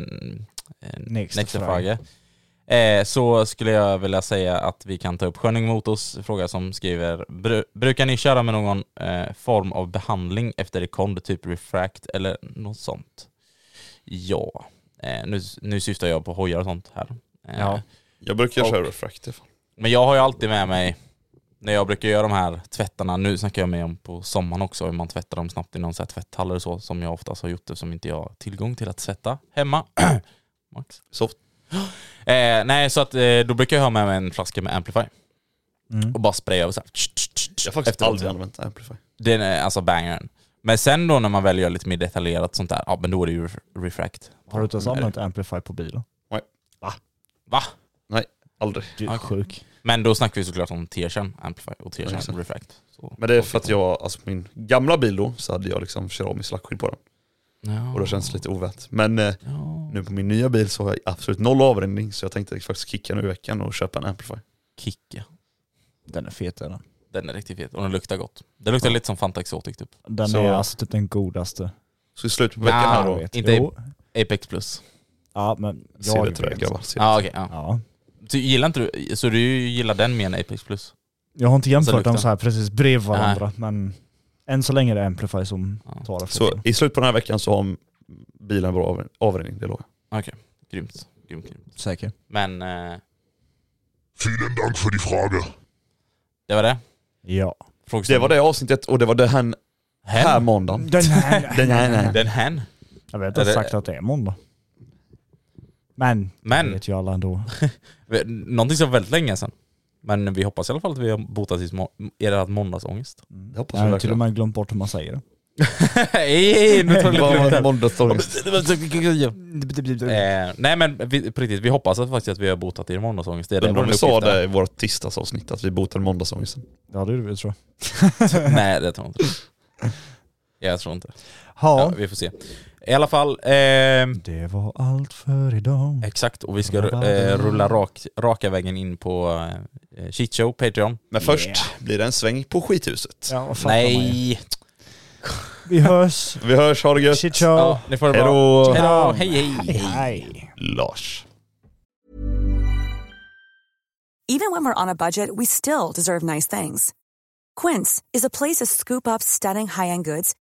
Nästa nästa fråga. fråga. Eh, så skulle jag vilja säga att vi kan ta upp Sköning Motors fråga som skriver "Bru- Brukar ni köra med någon eh, form av behandling efter rekond, typ refract eller något sånt? Ja. Eh, nu, nu syftar jag på hojar och sånt här. Eh, Ja. Jag brukar Och- köra refractive. Men jag har ju alltid med mig, när jag brukar göra de här tvättarna, nu snackar jag med om på sommaren också, hur man tvättar dem snabbt i någon så här tvätthall eller så, som jag oftast har gjort eftersom inte jag har tillgång till att tvätta hemma. Max. Soft. Eh, nej, så att eh, då brukar jag ha med mig en flaska med Amplify Mm. och bara spraya över så här. Jag har faktiskt Efteråt. aldrig använt Amplify. Den är alltså bangaren. Men sen då när man väl gör lite mer detaljerat sånt där, ja men då är det ju ref- refract. Har du inte ens använt Amplify på bilen? Va? Aldrig. Du är sjuk. Men då snackar vi såklart om Tearsen Amplify och exakt. refract. Så. Men det är för att jag, alltså min gamla bil då, så hade jag liksom keramik slackskydd på den. Ja. Och då känns det lite ovänt. Men eh, Ja. nu på min nya bil så har jag absolut noll avrinning så jag tänkte faktiskt kicka nu i veckan och köpa en Amplify. Kicka. Den är fet är den. Den är riktigt fet och den luktar gott. Det luktar lite som Fanta Exotic typ. Den Så- är alltså typ den godaste. Så i slutet på veckan Ja, här då, vet. inte-. Apex Plus. Ja men ser jag det grabbar. Ser Ja det. okej. ja. Ja. Så gillar inte du, så du gillar den mer än Apex Plus? Jag har inte jämfört dem så här precis bredvid varandra men än så länge är det Amplify som Ja. tar det. Så i slutet på den här veckan så har bilen av- avrinning, det lovar jag. Okej, grymt. grymt, grymt. Säker. Men eh, Vielen Dank für die Frage. det var det. Ja. Det var det avsnittet och det var det här, här måndagen. Den här, Den här, nej. Den hen? Jag vet inte sagt att det är måndag. Men, Men- det vet ju alla ändå. Någonting som var väldigt länge sedan. Men vi hoppas i alla fall att vi har botat ert måndagsångest. Det hoppas Jag vi har till och med glömt bort hur man säger det. Hej, nu tar det måndagsångest? eh, Nej men vi, på riktigt, vi hoppas att faktiskt att vi har botat er måndagsångest. Det är vår vi sa det i vårt tisdagsavsnitt, att vi botade måndagsångesten. Ja det gjorde vi tror Nej det tror jag inte. Jag tror inte. jag. Ja, Ja, vi får se. I alla fall, ehm, det var allt för idag. exakt. Och vi ska eh, rulla rak, raka vägen in på eh, Shit Show, Patreon. Men först blir det en sväng på skithuset. Ja. Nej! Vi hörs. Vi hörs, ha det gött. Shit show. Ja, ni får det bra. Hejdå! Hejdå! Hej hej! Hej. Lars. Even when we're on a budget, we still deserve nice things. Quince is a place to scoop up stunning high-end goods